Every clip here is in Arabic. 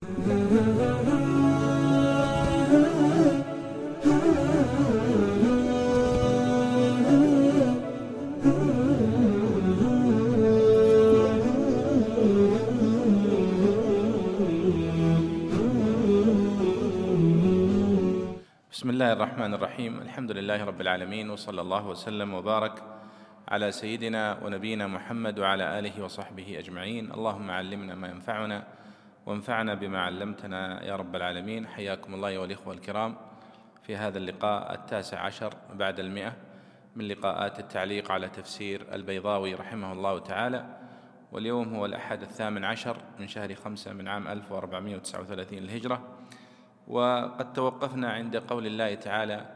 بسم الله الرحمن الرحيم الحمد لله رب العالمين وصلى الله وسلم وبارك على سيدنا ونبينا محمد وعلى اله وصحبه اجمعين اللهم علمنا ما ينفعنا وانفعنا بما علمتنا يا رب العالمين. حياكم الله والاخوه الكرام في هذا اللقاء التاسع عشر بعد المئة من لقاءات التعليق على تفسير البيضاوي رحمه الله تعالى. واليوم هو الأحد الثامن عشر من شهر خمسة من عام 1439 الهجرة. وقد توقفنا عند قول الله تعالى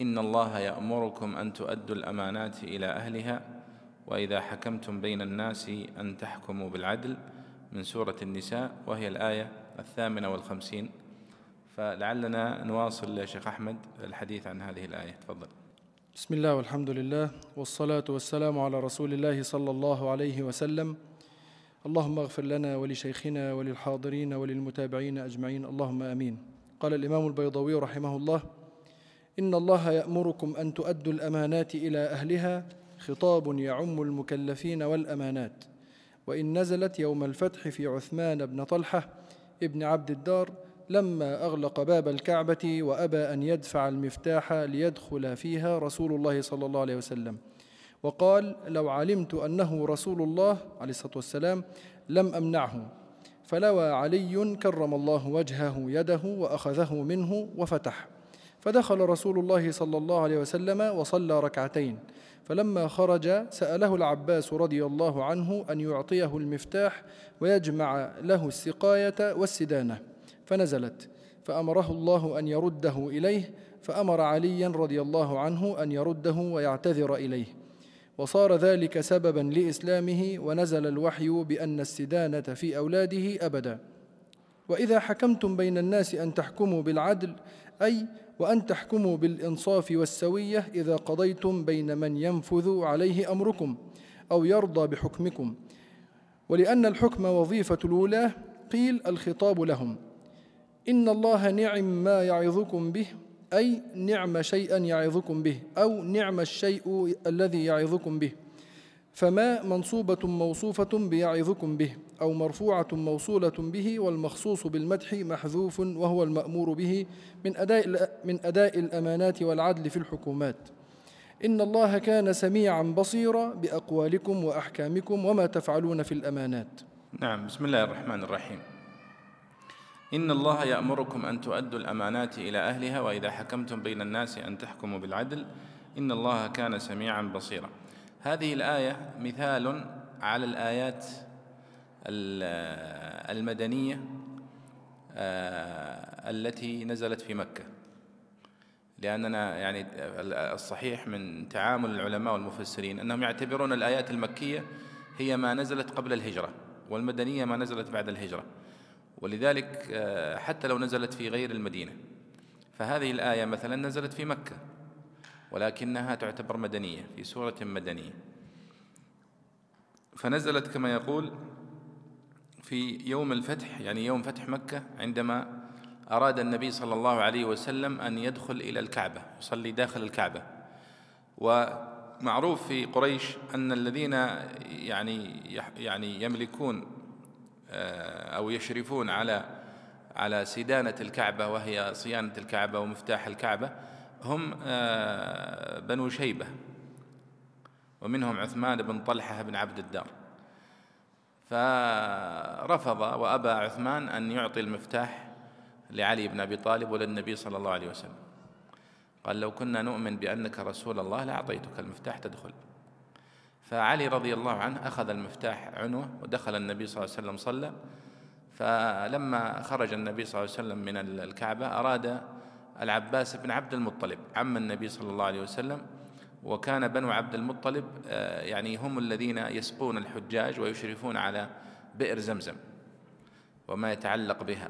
إن الله يأمركم أن تؤدوا الأمانات إلى أهلها وإذا حكمتم بين الناس أن تحكموا بالعدل. من سورة النساء وهي الآية الثامنة والخمسين. فلعلنا نواصل شيخ أحمد الحديث عن هذه الآية. تفضل. بسم الله والحمد لله والصلاة والسلام على رسول الله صلى الله عليه وسلم. اللهم اغفر لنا ولشيخنا وللحاضرين وللمتابعين أجمعين. اللهم آمين. قال الإمام البيضوي رحمه الله إن الله يأمركم أن تؤدوا الأمانات إلى أهلها خطاب يعم المكلفين والأمانات. وإن نزلت يوم الفتح في عثمان بن طلحة ابن عبد الدار لما أغلق باب الكعبة وأبى أن يدفع المفتاح ليدخل فيها رسول الله صلى الله عليه وسلم. وقال لو علمت أنه رسول الله عليه الصلاة والسلام لم أمنعه فلوى علي كرم الله وجهه يده وأخذه منه وفتح. فدخل رسول الله صلى الله عليه وسلم وصلى ركعتين. فلما خرج سأله العباس رضي الله عنه أن يعطيه المفتاح ويجمع له السقاية والسدانة فنزلت. فأمره الله أن يرده إليه فأمر عليا رضي الله عنه أن يرده ويعتذر إليه. وصار ذلك سببا لإسلامه ونزل الوحي بأن السدانة في أولاده أبدا. وإذا حكمتم بين الناس أن تحكموا بالعدل أي وأن تحكموا بالإنصاف والسوية إذا قضيتم بين من ينفذ عليه أمركم أو يرضى بحكمكم. ولأن الحكم وظيفة الولاة قيل الخطاب لهم. إن الله نعم ما يعظكم به أي نعم شيئا يعظكم به أو نعم الشيء الذي يعظكم به. فما منصوبة موصوفة بيعظكم به أو مرفوعة موصولة به والمخصوص بالمدح محذوف وهو المأمور به من أداء من أداء الأمانات والعدل في الحكومات. إن الله كان سميعا بصيرا بأقوالكم وأحكامكم وما تفعلون في الأمانات. نعم بسم الله الرحمن الرحيم. إن الله يأمركم أن تؤدوا الأمانات إلى أهلها وإذا حكمتم بين الناس أن تحكموا بالعدل. إن الله كان سميعا بصيرا. هذه الآية مثال على الآيات المدنية آه، التي نزلت في مكة. لأننا يعني الصحيح من تعامل العلماء والمفسرين أنهم يعتبرون الآيات المكية هي ما نزلت قبل الهجرة والمدنية ما نزلت بعد الهجرة. ولذلك آه، حتى لو نزلت في غير المدينة فهذه الآية مثلا نزلت في مكة. ولكنها تعتبر مدنية في سورة مدنية. فنزلت كما يقول في يوم الفتح يعني يوم فتح مكة عندما أراد النبي صلى الله عليه وسلم أن يدخل إلى الكعبة يصلي داخل الكعبة. ومعروف في قريش أن الذين يعني يعني يملكون آه، أو يشرفون على على سدانة الكعبة وهي صيانة الكعبة ومفتاح الكعبة هم آه، بنو شيبة. ومنهم عثمان بن طلحة بن عبد الدار. فرفض وأبى عثمان أن يعطي المفتاح لعلي بن أبي طالب وللنبي صلى الله عليه وسلم. قال لو كنا نؤمن بأنك رسول الله لأعطيتك المفتاح تدخل. فعلي رضي الله عنه أخذ المفتاح عنوه ودخل النبي صلى الله عليه وسلم صلى. فلما خرج النبي صلى الله عليه وسلم من الكعبة أراد العباس بن عبد المطلب عم النبي صلى الله عليه وسلم وكان بنو عبد المطلب آه، يعني هم الذين يسقون الحجاج ويشرفون على بئر زمزم وما يتعلق بها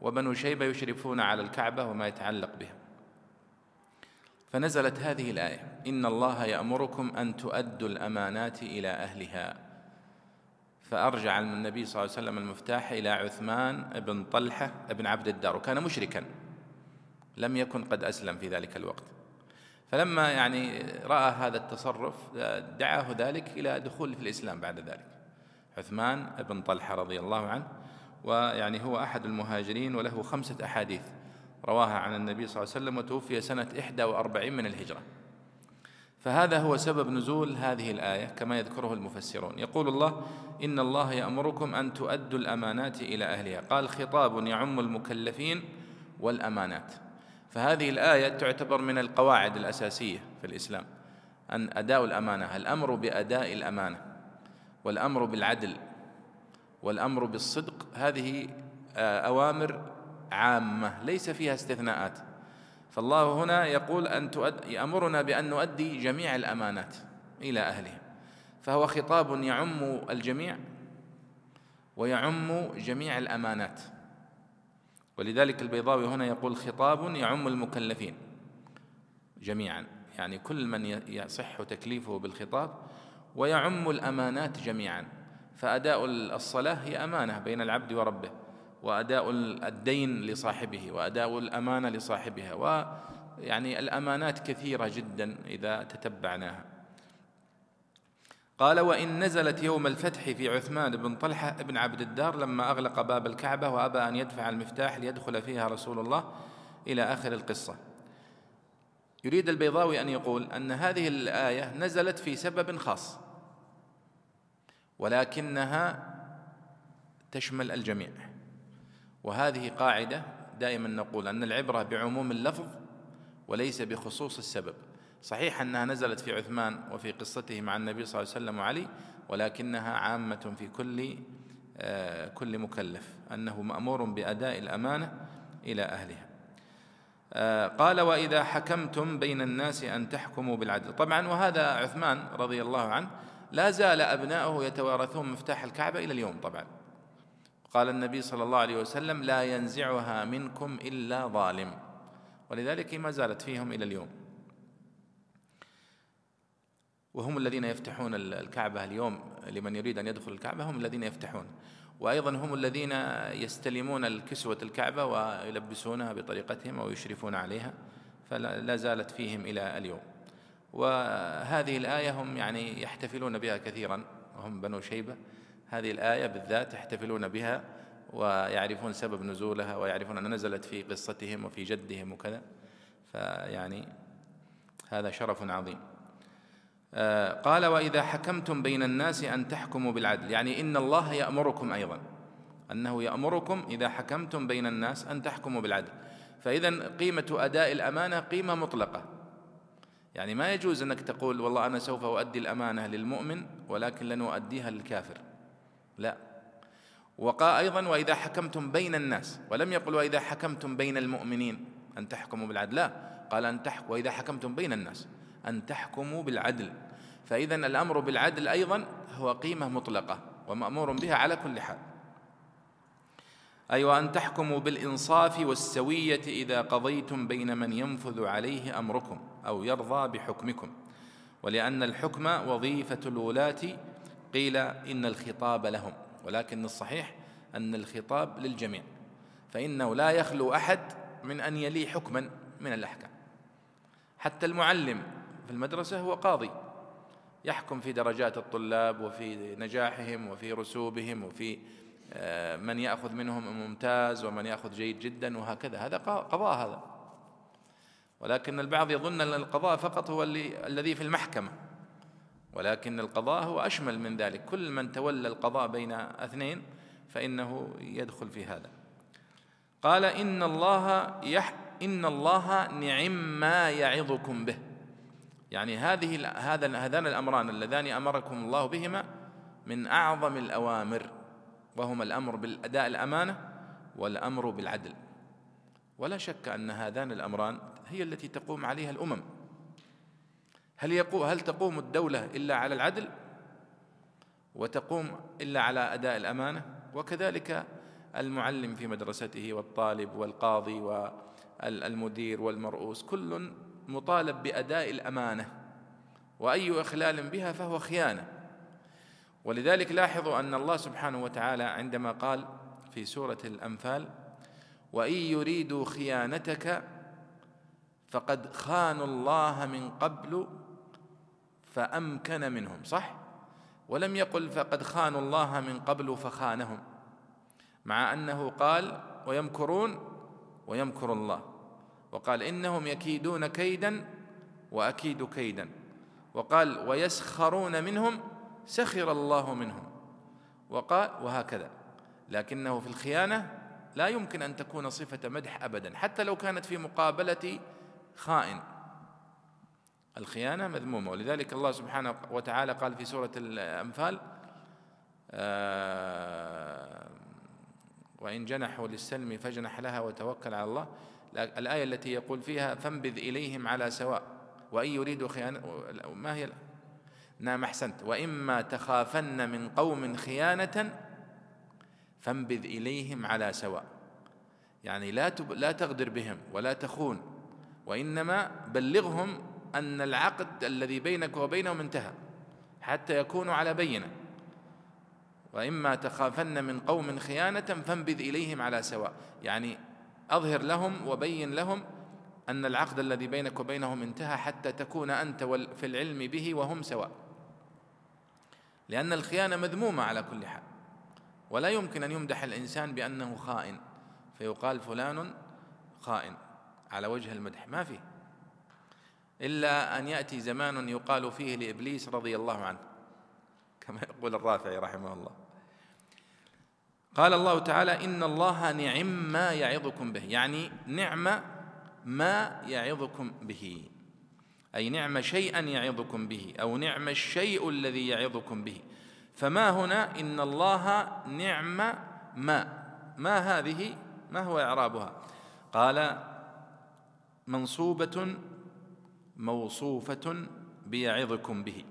وبنو شيبة يشرفون على الكعبة وما يتعلق بها. فنزلت هذه الآية إن الله يأمركم أن تؤدوا الأمانات إلى أهلها. فأرجع النبي صلى الله عليه وسلم المفتاح إلى عثمان بن طلحة بن عبد الدار وكان مشركا. لم يكن قد أسلم في ذلك الوقت. فلما يعني رأى هذا التصرف دعاه ذلك إلى دخول في الإسلام بعد ذلك. عثمان بن طلحة رضي الله عنه ويعني هو أحد المهاجرين وله خمسة أحاديث رواها عن النبي صلى الله عليه وسلم وتوفي سنة 41 من الهجرة. فهذا هو سبب نزول هذه الآية كما يذكره المفسرون. يقول الله إن الله يأمركم أن تؤدوا الأمانات إلى أهلها. قال خطاب يعم المكلفين والأمانات. فهذه الآية تعتبر من القواعد الأساسية في الإسلام. أن أداء الأمانة الأمر بأداء الأمانة والأمر بالعدل والأمر بالصدق هذه آه، أوامر عامة ليس فيها استثناءات. فالله هنا يقول أن يأمرنا بأن نؤدي جميع الأمانات إلى أهلها. فهو خطاب يعم الجميع ويعم جميع الأمانات. ولذلك البيضاوي هنا يقول خطاب يعم المكلفين جميعا. يعني كل من يصح تكليفه بالخطاب ويعم الأمانات جميعا. فأداء الصلاة هي أمانة بين العبد وربه وأداء الدين لصاحبه وأداء الأمانة لصاحبها ويعني الأمانات كثيرة جدا إذا تتبعناها. قال وإن نزلت يوم الفتح في عثمان بن طلحة بن عبد الدار لما أغلق باب الكعبة وأبى أن يدفع المفتاح ليدخل فيها رسول الله إلى آخر القصة. يريد البيضاوي أن يقول أن هذه الآية نزلت في سبب خاص ولكنها تشمل الجميع. وهذه قاعدة دائما نقول أن العبرة بعموم اللفظ وليس بخصوص السبب. صحيح أنها نزلت في عثمان وفي قصته مع النبي صلى الله عليه وسلم وعلي ولكنها عامة في كل آه، كل مكلف أنه مأمور بأداء الأمانة إلى أهلها. آه، قال وإذا حكمتم بين الناس أن تحكموا بالعدل. طبعا وهذا عثمان رضي الله عنه لا زال أبناؤه يتوارثون مفتاح الكعبة إلى اليوم طبعا. قال النبي صلى الله عليه وسلم لا ينزعها منكم إلا ظالم. ولذلك ما زالت فيهم إلى اليوم. وهم الذين يفتحون الكعبة اليوم لمن يريد أن يدخل الكعبة هم الذين يفتحون. وأيضا هم الذين يستلمون الكسوة الكعبة ويلبسونها بطريقتهم ويشرفون عليها فلا زالت فيهم إلى اليوم. وهذه الآية هم يعني يحتفلون بها كثيرا وهم بنو شيبة. هذه الآية بالذات يحتفلون بها ويعرفون سبب نزولها ويعرفون أن نزلت في قصتهم وفي جدهم وكذا. فيعني هذا شرف عظيم. قال وإذا حكمتم بين الناس أن تحكموا بالعدل يعني إن الله يأمركم أيضا أنه يأمركم إذا حكمتم بين الناس أن تحكموا بالعدل. فإذا قيمة أداء الأمانة قيمة مطلقة. يعني ما يجوز أنك تقول والله أنا سوف أؤدي الأمانة للمؤمن ولكن لن أؤديها للكافر. لا. وقال أيضا وإذا حكمتم بين الناس ولم يقل وإذا حكمتم بين المؤمنين أن تحكموا بالعدل لا. قال أن تحكموا وإذا حكمتم بين الناس. أن تحكموا بالعدل. فإذا الأمر بالعدل أيضا هو قيمة مطلقة ومأمور بها على كل حال. أي أيوة وأن تحكموا بالإنصاف والسوية إذا قضيتم بين من ينفذ عليه أمركم أو يرضى بحكمكم. ولأن الحكم وظيفة الولاة قيل إن الخطاب لهم. ولكن الصحيح أن الخطاب للجميع. فإنه لا يخلو أحد من أن يلي حكما من الأحكام. حتى المعلم في المدرسة هو قاضي. يحكم في درجات الطلاب وفي نجاحهم وفي رسوبهم وفي آه، من يأخذ منهم ممتاز ومن يأخذ جيد جدا وهكذا. هذا قضاء هذا. ولكن البعض يظن أن القضاء فقط هو اللي الذي في المحكمة. ولكن القضاء هو أشمل من ذلك. كل من تولى القضاء بين اثنين فإنه يدخل في هذا. قال إن الله يح إن الله نعم ما يعظكم به. يعني هذه هذا هذان الأمران اللذان أمركم الله بهما من أعظم الأوامر وهما الأمر بالأداء الأمانة والأمر بالعدل. ولا شك أن هذان الأمران هي التي تقوم عليها الأمم. هل يقوم هل تقوم الدولة إلا على العدل؟ وتقوم إلا على أداء الأمانة؟ وكذلك المعلم في مدرسته والطالب والقاضي والمدير والمرؤوس كل مطالب بأداء الأمانة وأي إخلال بها فهو خيانة. ولذلك لاحظوا أن الله سبحانه وتعالى عندما قال في سورة الأنفال وإن يريدوا خيانتك فقد خانوا الله من قبل فأمكن منهم. صح؟ ولم يقل فقد خانوا الله من قبل فخانهم مع أنه قال ويمكرون ويمكر الله. وقال إنهم يكيدون كيدا وأكيد كيدا. وقال ويسخرون منهم سخر الله منهم. وقال وهكذا. لكنه في الخيانة لا يمكن أن تكون صفة مدح أبدا حتى لو كانت في مقابلة خائن. الخيانة مذمومة. ولذلك الله سبحانه وتعالى قال في سورة الأنفال آه، وإن جنحوا للسلم فاجنح لها وتوكل على الله. الآية التي يقول فيها فانبذ إليهم على سواء وإن يريدوا خيانة ما هي؟ نعم أحسنت. وإما تخافن من قوم خيانة فانبذ إليهم على سواء. يعني لا لا تغدر بهم ولا تخون وإنما بلغهم أن العقد الذي بينك وبينهم انتهى حتى يكونوا على بينة. وإما تخافن من قوم خيانة فانبذ إليهم على سواء. يعني أظهر لهم وبين لهم أن العقد الذي بينك وبينهم انتهى حتى تكون أنت في العلم به وهم سواء. لأن الخيانة مذمومة على كل حال. ولا يمكن أن يمدح الإنسان بأنه خائن. فيقال فلان خائن على وجه المدح. ما فيه. إلا أن يأتي زمان يقال فيه لإبليس رضي الله عنه. كما يقول الرافعي رحمه الله. قال الله تعالى إن الله نعم ما يعظكم به يعني نعم ما يعظكم به أي نعم شيئا يعظكم به أو نعم الشيء الذي يعظكم به. فما هنا؟ إن الله نعم ما. ما هذه؟ ما هو إعرابها؟ قال منصوبة موصوفة بيعظكم به.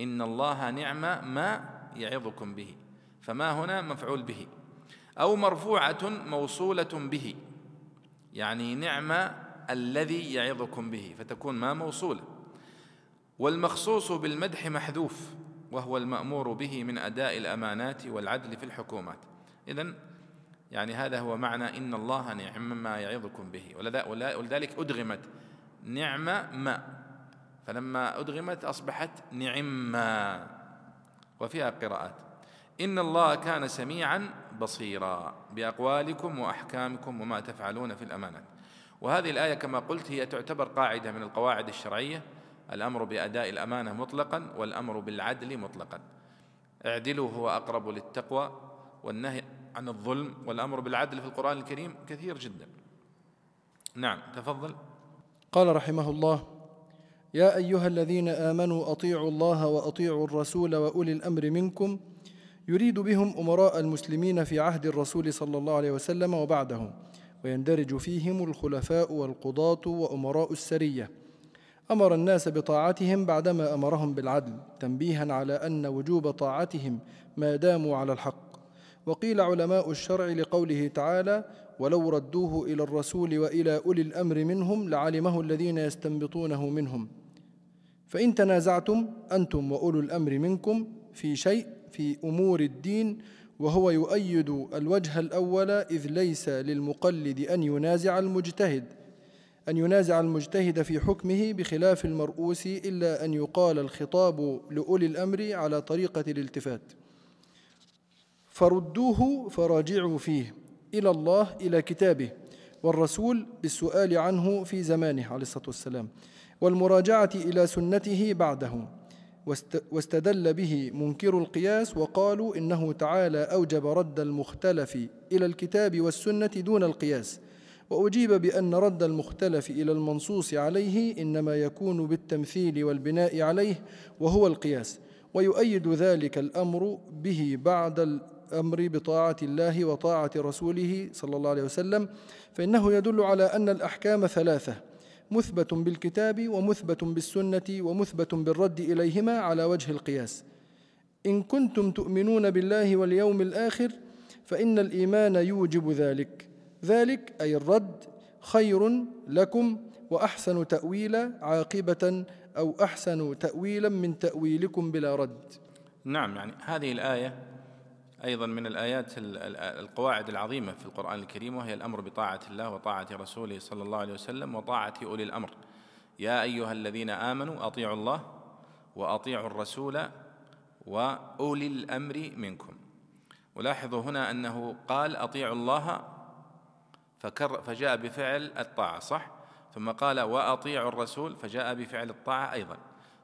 إن الله نعم ما يعظكم به. فما هنا مفعول به. أو مرفوعة موصولة به. يعني نعم الذي يعظكم به فتكون ما موصولة. والمخصوص بالمدح محذوف وهو المأمور به من أداء الأمانات والعدل في الحكومات. إذن يعني هذا هو معنى إن الله نعم ما يعظكم به. ولذلك أدغمت نعم ما. فلما أدغمت أصبحت نعما وفيها قراءات. إن الله كان سميعا بصيرا بأقوالكم وأحكامكم وما تفعلون في الأمانات. وهذه الآية كما قلت هي تعتبر قاعدة من القواعد الشرعية الأمر بأداء الأمانة مطلقا والأمر بالعدل مطلقا. اعدلوا هو أقرب للتقوى والنهي عن الظلم والأمر بالعدل في القرآن الكريم كثير جدا. نعم تفضل. قال رحمه الله يا أيها الذين آمنوا أطيعوا الله وأطيعوا الرسول وأولي الأمر منكم يريد بهم أمراء المسلمين في عهد الرسول صلى الله عليه وسلم وبعده ويندرج فيهم الخلفاء والقضاة وأمراء السرية. أمر الناس بطاعتهم بعدما أمرهم بالعدل تنبيها على أن وجوب طاعتهم ما داموا على الحق. وقيل علماء الشرع لقوله تعالى ولو ردوه إلى الرسول وإلى أولي الأمر منهم لعلمه الذين يستنبطونه منهم. فإن تنازعتم أنتم وأولو الأمر منكم في شيء في أمور الدين وهو يؤيد الوجه الأول إذ ليس للمقلد أن ينازع المجتهد. أن ينازع المجتهد في حكمه بخلاف المرؤوس إلا أن يقال الخطاب لأولي الأمر على طريقة الالتفات. فردوه فراجعوا فيه إلى الله إلى كتابه والرسول بالسؤال عنه في زمانه عليه الصلاة والسلام. والمراجعة إلى سنته بعده. واستدل به منكر القياس وقالوا إنه تعالى أوجب رد المختلف إلى الكتاب والسنة دون القياس. وأجيب بأن رد المختلف إلى المنصوص عليه إنما يكون بالتمثيل والبناء عليه وهو القياس. ويؤيد ذلك الأمر به بعد الأمر بطاعة الله وطاعة رسوله صلى الله عليه وسلم فإنه يدل على أن الأحكام ثلاثة. مثبت بالكتاب ومثبت بالسنة ومثبت بالرد إليهما على وجه القياس. إن كنتم تؤمنون بالله واليوم الآخر فإن الإيمان يوجب ذلك. ذلك أي الرد خير لكم وأحسن تأويلا عاقبة أو أحسن تأويلا من تأويلكم بلا رد. نعم يعني هذه الآية أيضا من الآيات القواعد العظيمة في القرآن الكريم وهي الأمر بطاعة الله وطاعة رسوله صلى الله عليه وسلم وطاعة أولي الأمر. يا أيها الذين آمنوا أطيعوا الله وأطيعوا الرسول وأولي الأمر منكم. ولاحظوا هنا أنه قال أطيعوا الله فكر فجاء بفعل الطاعة صح؟ ثم قال وأطيعوا الرسول فجاء بفعل الطاعة أيضا.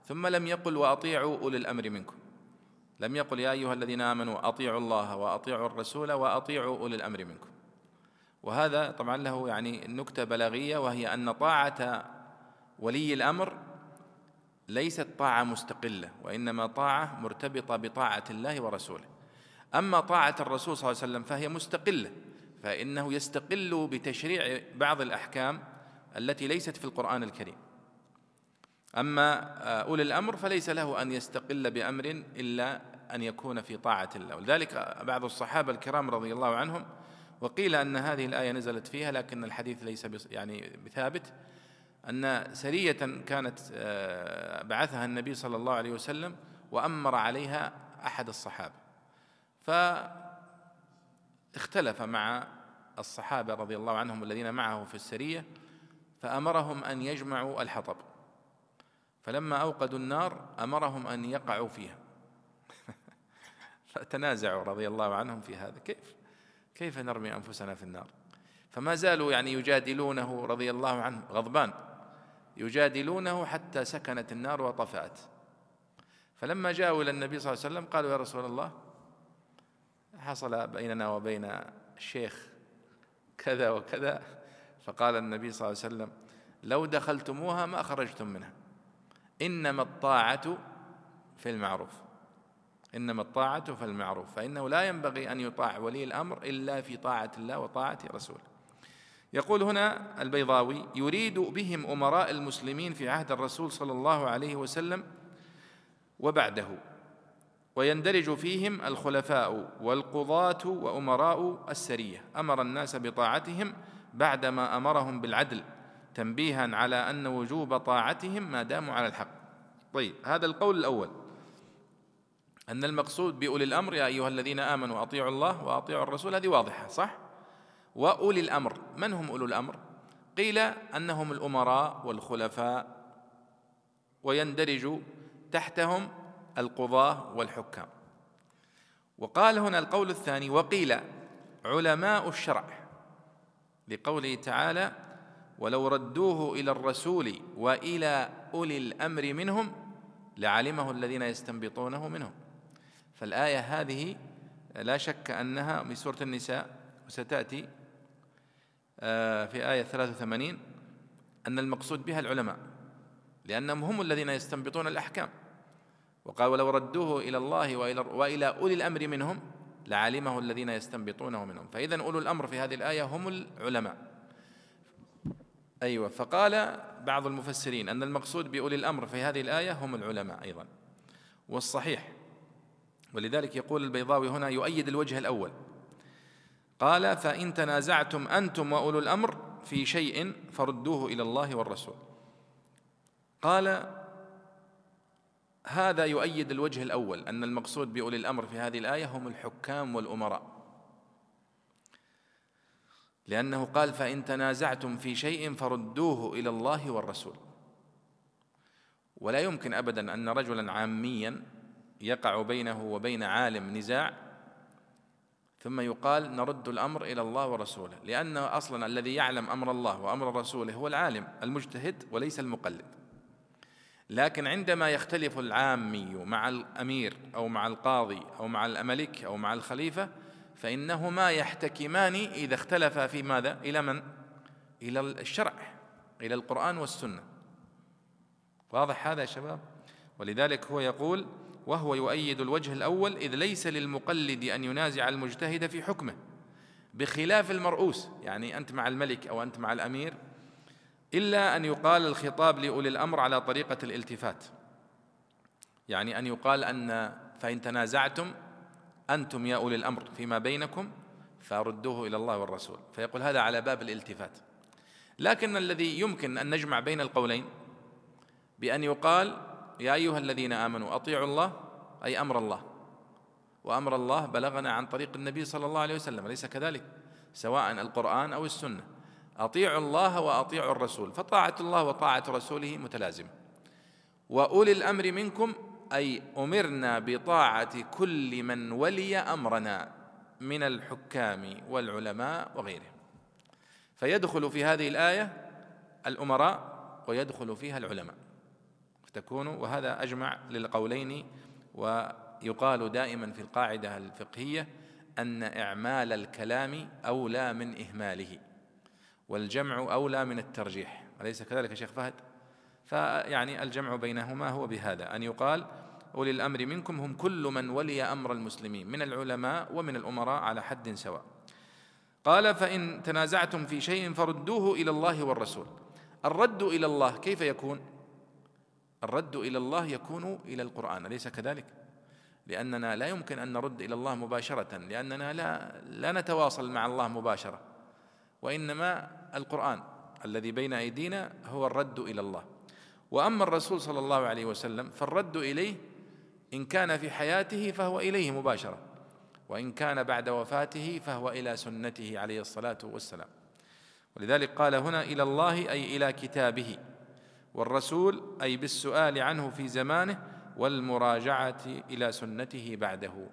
ثم لم يقل وأطيعوا أولي الأمر منكم. لم يقل يا أيها الذين آمنوا أطيعوا الله وأطيعوا الرسول وأطيعوا أولي الأمر منكم. وهذا طبعا له يعني نكتة بلاغية وهي أن طاعة ولي الأمر ليست طاعة مستقلة وإنما طاعة مرتبطة بطاعة الله ورسوله. أما طاعة الرسول صلى الله عليه وسلم فهي مستقلة فإنه يستقل بتشريع بعض الأحكام التي ليست في القرآن الكريم. أما أولي الأمر فليس له أن يستقل بأمر إلا أن يكون في طاعة الله ولذلك بعض الصحابة الكرام رضي الله عنهم وقيل أن هذه الآية نزلت فيها لكن الحديث ليس يعني بثابت. أن سرية كانت آه، بعثها النبي صلى الله عليه وسلم وأمر عليها أحد الصحابة. فاختلف مع الصحابة رضي الله عنهم الذين معه في السرية فأمرهم أن يجمعوا الحطب. فلما أوقدوا النار أمرهم أن يقعوا فيها. فتنازعوا رضي الله عنهم في هذا. كيف؟ كيف نرمي أنفسنا في النار؟ فما زالوا يعني يجادلونه رضي الله عنه غضبان. يجادلونه حتى سكنت النار وطفأت. فلما جاءوا إلى النبي صلى الله عليه وسلم قالوا يا رسول الله حصل بيننا وبين الشيخ كذا وكذا؟ فقال النبي صلى الله عليه وسلم لو دخلتموها ما خرجتم منها. إنما الطاعة في المعروف. إنما الطاعة في المعروف. فإنه لا ينبغي أن يطاع ولي الأمر إلا في طاعة الله وطاعة رسوله يقول هنا البيضاوي يريد بهم أمراء المسلمين في عهد الرسول صلى الله عليه وسلم وبعده ويندرج فيهم الخلفاء والقضاة وأمراء السرية. أمر الناس بطاعتهم بعدما أمرهم بالعدل تنبيها على أن وجوب طاعتهم ما داموا على الحق. طيب هذا القول الأول. أن المقصود بأولي الأمر يا أيها الذين آمنوا أطيعوا الله وأطيعوا الرسول هذه واضحة صح؟ وأولي الأمر من هم أولو الأمر؟ قيل أنهم الأمراء والخلفاء ويندرج تحتهم القضاة والحكام. وقال هنا القول الثاني وقيل علماء الشرع لقوله تعالى ولو ردوه إلى الرسول وإلى أولي الأمر منهم لعلمه الذين يستنبطونه منهم. فالآية هذه لا شك أنها من سورة النساء وستأتي آه، في آية 83 أن المقصود بها العلماء لأنهم هم الذين يستنبطون الأحكام. وقال ولو ردوه إلى الله وإلى وإلى أولي الأمر منهم لعلمه الذين يستنبطونه منهم. فاذا أولو الأمر في هذه الآية هم العلماء. أيوة. فقال بعض المفسرين أن المقصود بأولي الأمر في هذه الآية هم العلماء أيضا والصحيح. ولذلك يقول البيضاوي هنا يؤيد الوجه الأول. قال فإن تنازعتم أنتم وأولو الأمر في شيء فردوه إلى الله والرسول. قال هذا يؤيد الوجه الأول أن المقصود بأولي الأمر في هذه الآية هم الحكام والأمراء. لأنه قال فإن تنازعتم في شيء فردوه إلى الله والرسول. ولا يمكن أبدا أن رجلا عاميا يقع بينه وبين عالم نزاع ثم يقال نرد الأمر إلى الله ورسوله لأن أصلا الذي يعلم أمر الله وأمر رسوله هو العالم المجتهد وليس المقلد. لكن عندما يختلف العامي مع الأمير أو مع القاضي أو مع الملك أو مع الخليفة فإنهما يحتكمان إذا اختلفا في ماذا؟ إلى من؟ إلى الشرع إلى القرآن والسنة. واضح هذا يا شباب؟ ولذلك هو يقول وهو يؤيد الوجه الأول إذ ليس للمقلد أن ينازع المجتهد في حكمه بخلاف المرؤوس. يعني أنت مع الملك أو أنت مع الأمير إلا أن يقال الخطاب لأولي الأمر على طريقة الالتفات. يعني أن يقال أن فإن تنازعتم أنتم يا أولي الأمر فيما بينكم فردوه إلى الله والرسول. فيقول هذا على باب الالتفات. لكن الذي يمكن أن نجمع بين القولين بأن يقال يا أيها الذين آمنوا أطيعوا الله أي أمر الله. وأمر الله بلغنا عن طريق النبي صلى الله عليه وسلم أليس كذلك؟ سواء القرآن أو السنة. أطيعوا الله وأطيعوا الرسول فطاعة الله وطاعة رسوله متلازمة. وأولي الأمر منكم أي أمرنا بطاعة كل من ولي أمرنا من الحكام والعلماء وغيرهم. فيدخل في هذه الآية الأمراء ويدخل فيها العلماء. فتكون وهذا أجمع للقولين ويقال دائما في القاعدة الفقهية أن إعمال الكلام أولى من إهماله والجمع أولى من الترجيح. أليس كذلك يا شيخ فهد؟ فيعني الجمع بينهما هو بهذا أن يقال أولي الأمر منكم هم كل من ولي أمر المسلمين من العلماء ومن الأمراء على حد سواء. قال فإن تنازعتم في شيء فردوه إلى الله والرسول. الرد إلى الله كيف يكون؟ الرد إلى الله يكون إلى القرآن أليس كذلك؟ لأننا لا يمكن أن نرد إلى الله مباشرة لأننا لا لا نتواصل مع الله مباشرة. وإنما القرآن الذي بين أيدينا هو الرد إلى الله. وأما الرسول صلى الله عليه وسلم فالرد إليه إن كان في حياته فهو إليه مباشرة وإن كان بعد وفاته فهو إلى سنته عليه الصلاة والسلام. ولذلك قال هنا إلى الله أي إلى كتابه والرسول أي بالسؤال عنه في زمانه والمراجعة إلى سنته بعده.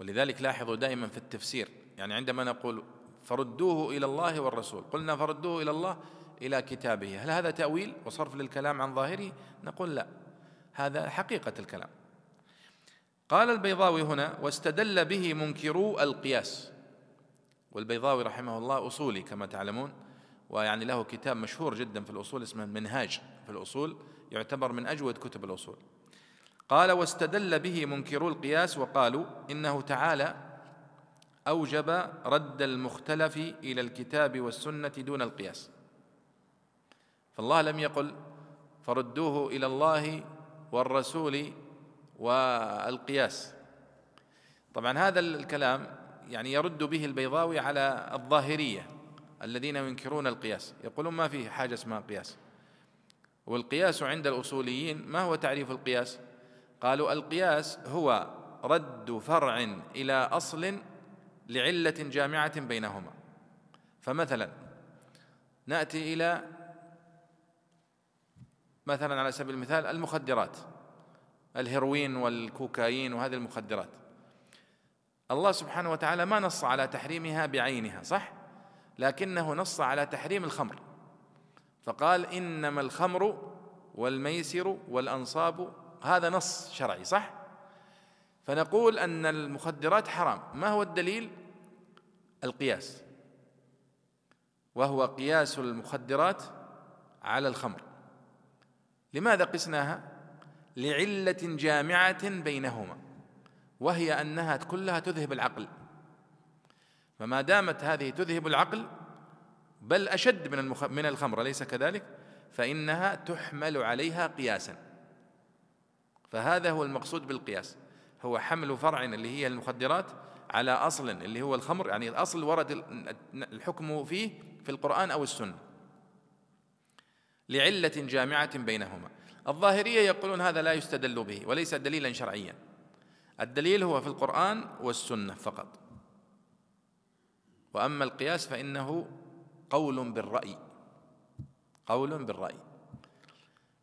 ولذلك لاحظوا دائما في التفسير يعني عندما نقول فردوه إلى الله والرسول قلنا فردوه إلى الله إلى كتابه. هل هذا تأويل وصرف للكلام عن ظاهره؟ نقول لا. هذا حقيقة الكلام. قال البيضاوي هنا واستدل به منكرو القياس. والبيضاوي رحمه الله أصولي كما تعلمون ويعني له كتاب مشهور جدا في الأصول اسمه المنهاج في الأصول يعتبر من أجود كتب الأصول. قال واستدل به منكرو القياس وقالوا إنه تعالى أوجب رد المختلف إلى الكتاب والسنة دون القياس. فالله لم يقل فردوه إلى الله والرسول والقياس. طبعا هذا الكلام يعني يرد به البيضاوي على الظاهرية الذين ينكرون القياس يقولون ما في حاجة اسمها قياس. والقياس عند الأصوليين ما هو تعريف القياس؟ قالوا القياس هو رد فرع إلى أصل لعلة جامعة بينهما. فمثلا نأتي إلى مثلا على سبيل المثال المخدرات الهيروين والكوكايين وهذه المخدرات. الله سبحانه وتعالى ما نص على تحريمها بعينها صح؟ لكنه نص على تحريم الخمر. فقال إنما الخمر والميسر والأنصاب هذا نص شرعي صح؟ فنقول أن المخدرات حرام. ما هو الدليل؟ القياس. وهو قياس المخدرات على الخمر. لماذا قسناها؟ لعلة جامعة بينهما وهي أنها كلها تذهب العقل. فما دامت هذه تذهب العقل بل أشد من من الخمر أليس كذلك؟ فإنها تحمل عليها قياسا. فهذا هو المقصود بالقياس. هو حمل فرع اللي هي المخدرات على أصل اللي هو الخمر يعني الأصل ورد الحكم فيه في القرآن أو السنة. لعلة جامعة بينهما. الظاهرية يقولون هذا لا يستدل به وليس دليلا شرعيا. الدليل هو في القرآن والسنة فقط. وأما القياس فإنه قول بالرأي. قول بالرأي.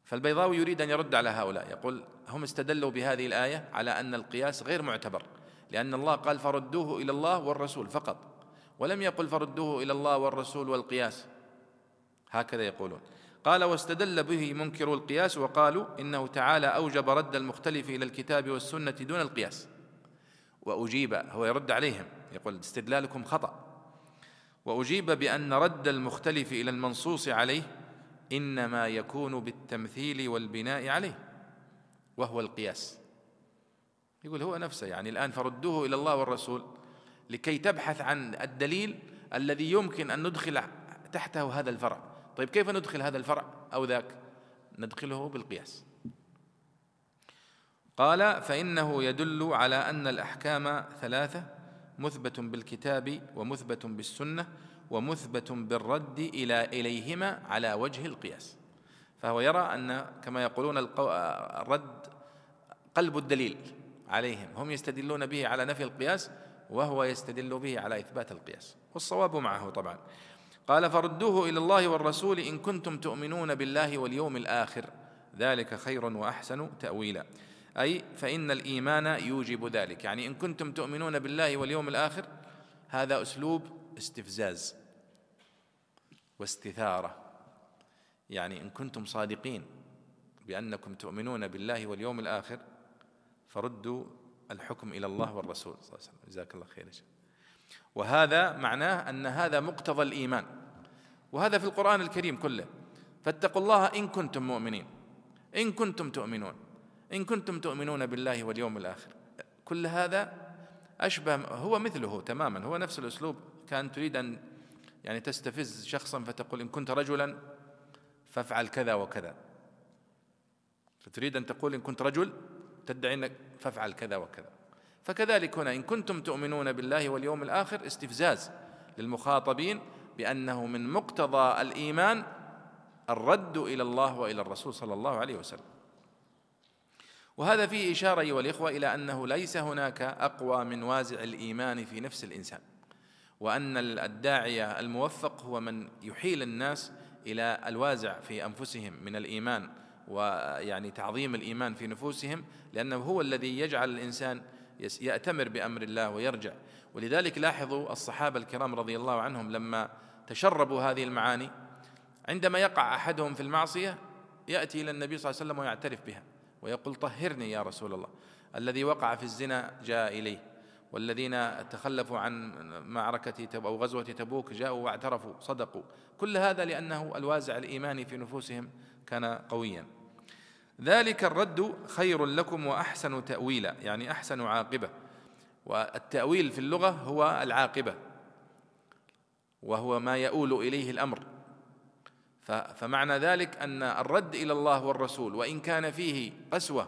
فالبيضاوي يريد أن يرد على هؤلاء. يقول هم استدلوا بهذه الآية على أن القياس غير معتبر لأن الله قال فردوه إلى الله والرسول فقط. ولم يقل فردوه إلى الله والرسول والقياس. هكذا يقولون. قال واستدل به منكر القياس وقالوا إنه تعالى أوجب رد المختلف إلى الكتاب والسنة دون القياس. وأجيب هو يرد عليهم يقول استدلالكم خطأ. وأجيب بأن رد المختلف إلى المنصوص عليه إنما يكون بالتمثيل والبناء عليه. وهو القياس. يقول هو نفسه يعني الآن فردوه إلى الله والرسول لكي تبحث عن الدليل الذي يمكن أن ندخل تحته هذا الفرع. طيب كيف ندخل هذا الفرع أو ذاك؟ ندخله بالقياس. قال فإنه يدل على أن الأحكام ثلاثة مثبت بالكتاب ومثبت بالسنة ومثبت بالرد إلى إليهما على وجه القياس. فهو يرى أن كما يقولون الرد قلب الدليل عليهم. هم يستدلون به على نفي القياس وهو يستدل به على إثبات القياس. والصواب معه طبعا. قال فردوه إلى الله والرسول إن كنتم تؤمنون بالله واليوم الآخر. ذلك خير وأحسن تأويلا. أي فإن الإيمان يوجب ذلك. يعني إن كنتم تؤمنون بالله واليوم الآخر هذا أسلوب استفزاز واستثارة. يعني إن كنتم صادقين بأنكم تؤمنون بالله واليوم الآخر فردوا الحكم إلى الله والرسول صلى الله عليه وسلم. جزاك الله خير وهذا معناه أن هذا مقتضى الإيمان. وهذا في القرآن الكريم كله. فاتقوا الله إن كنتم مؤمنين. إن كنتم تؤمنون. إن كنتم تؤمنون بالله واليوم الآخر. كل هذا أشبه هو مثله تماما. هو نفس الأسلوب. كان تريد أن يعني تستفز شخصا فتقول إن كنت رجلا فافعل كذا وكذا. فتريد أن تقول إن كنت رجل تدعي أنك فافعل كذا وكذا. فكذلك هنا إن كنتم تؤمنون بالله واليوم الآخر استفزاز للمخاطبين بأنه من مقتضى الإيمان الرد إلى الله وإلى الرسول صلى الله عليه وسلم. وهذا فيه إشارة أيها الإخوة إلى أنه ليس هناك أقوى من وازع الإيمان في نفس الإنسان وأن الداعية الموفق هو من يحيل الناس إلى الوازع في أنفسهم من الإيمان ويعني تعظيم الإيمان في نفوسهم لأنه هو الذي يجعل الإنسان يأتمر بأمر الله ويرجع. ولذلك لاحظوا الصحابة الكرام رضي الله عنهم لما تشربوا هذه المعاني عندما يقع أحدهم في المعصية يأتي إلى النبي صلى الله عليه وسلم ويعترف بها ويقول طهرني يا رسول الله الذي وقع في الزنا جاء إليه والذين تخلفوا عن معركة أو غزوة تبوك جاءوا واعترفوا صدقوا. كل هذا لأنه الوازع الإيماني في نفوسهم كان قويا. ذلك الرد خير لكم وأحسن تأويلا يعني أحسن عاقبة. والتأويل في اللغة هو العاقبة وهو ما يؤول إليه الأمر. فمعنى ذلك أن الرد إلى الله والرسول وإن كان فيه قسوة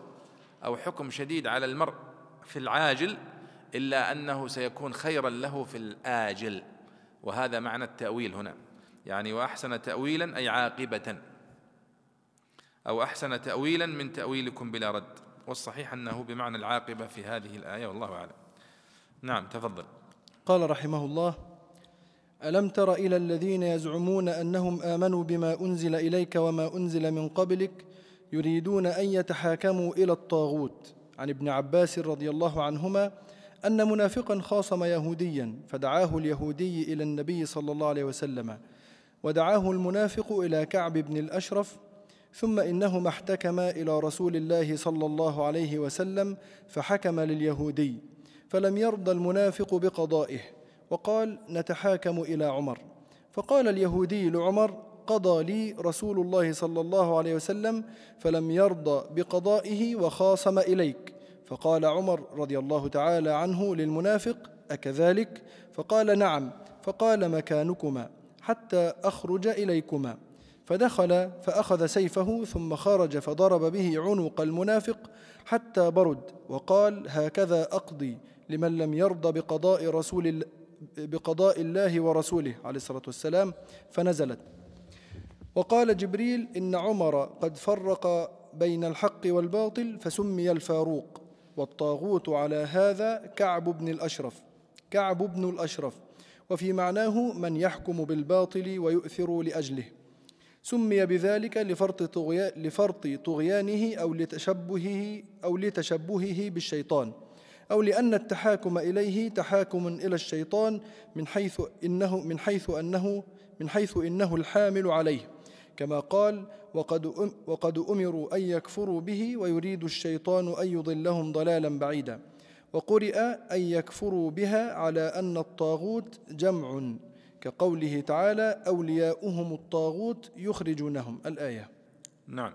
أو حكم شديد على المرء في العاجل إلا أنه سيكون خيرا له في الآجل. وهذا معنى التأويل هنا يعني وأحسن تأويلا أي عاقبة. أو أحسن تأويلا من تأويلكم بلا رد. والصحيح أنه بمعنى العاقبة في هذه الآية والله أعلم. نعم تفضل. قال رحمه الله ألم تر إلى الذين يزعمون أنهم آمنوا بما أنزل إليك وما أنزل من قبلك يريدون أن يتحاكموا إلى الطاغوت؟ عن ابن عباس رضي الله عنهما أن منافقا خاصم يهوديا فدعاه اليهودي إلى النبي صلى الله عليه وسلم ودعاه المنافق إلى كعب بن الأشرف ثم إنهما احتكما إلى رسول الله صلى الله عليه وسلم فحكم لليهودي فلم يرضى المنافق بقضائه وقال نتحاكم إلى عمر. فقال اليهودي لعمر قضى لي رسول الله صلى الله عليه وسلم فلم يرضى بقضائه وخاصم إليك. فقال عمر رضي الله تعالى عنه للمنافق أكذلك؟ فقال نعم. فقال مكانكما حتى أخرج إليكما. فدخل فأخذ سيفه ثم خرج فضرب به عنق المنافق حتى برد وقال هكذا أقضي لمن لم يرضى بقضاء رسول بقضاء الله ورسوله عليه الصلاة والسلام فنزلت. وقال جبريل إن عمر قد فرق بين الحق والباطل فسمي الفاروق والطاغوت على هذا كعب بن الأشرف كعب بن الأشرف وفي معناه من يحكم بالباطل ويؤثر لأجله. سمي بذلك لفرط, لفرط طغيانه أو لتشبهه أو لتشبهه بالشيطان أو لأن التحاكم إليه تحاكم إلى الشيطان من حيث إنه من حيث أنه من حيث إنه الحامل عليه. كما قال وقد وقد أمروا أن يكفروا به ويريد الشيطان أن يضلهم ضلالا بعيدا. وقرئ أن يكفروا بها على أن الطاغوت جمع. كقوله تعالى أولياؤهم الطاغوت يخرجونهم. الآية. نعم.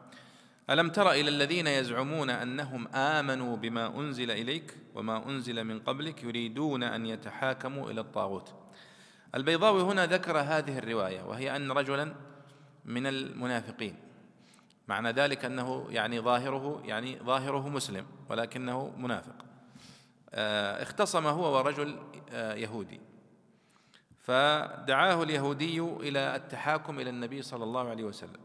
ألم تر إلى الذين يزعمون أنهم آمنوا بما أنزل إليك وما أنزل من قبلك يريدون أن يتحاكموا إلى الطاغوت؟ البيضاوي هنا ذكر هذه الرواية وهي أن رجلا من المنافقين. معنى ذلك أنه يعني ظاهره يعني ظاهره مسلم ولكنه منافق. آه، اختصم هو ورجل آه، يهودي. فدعاه اليهودي إلى التحاكم إلى النبي صلى الله عليه وسلم.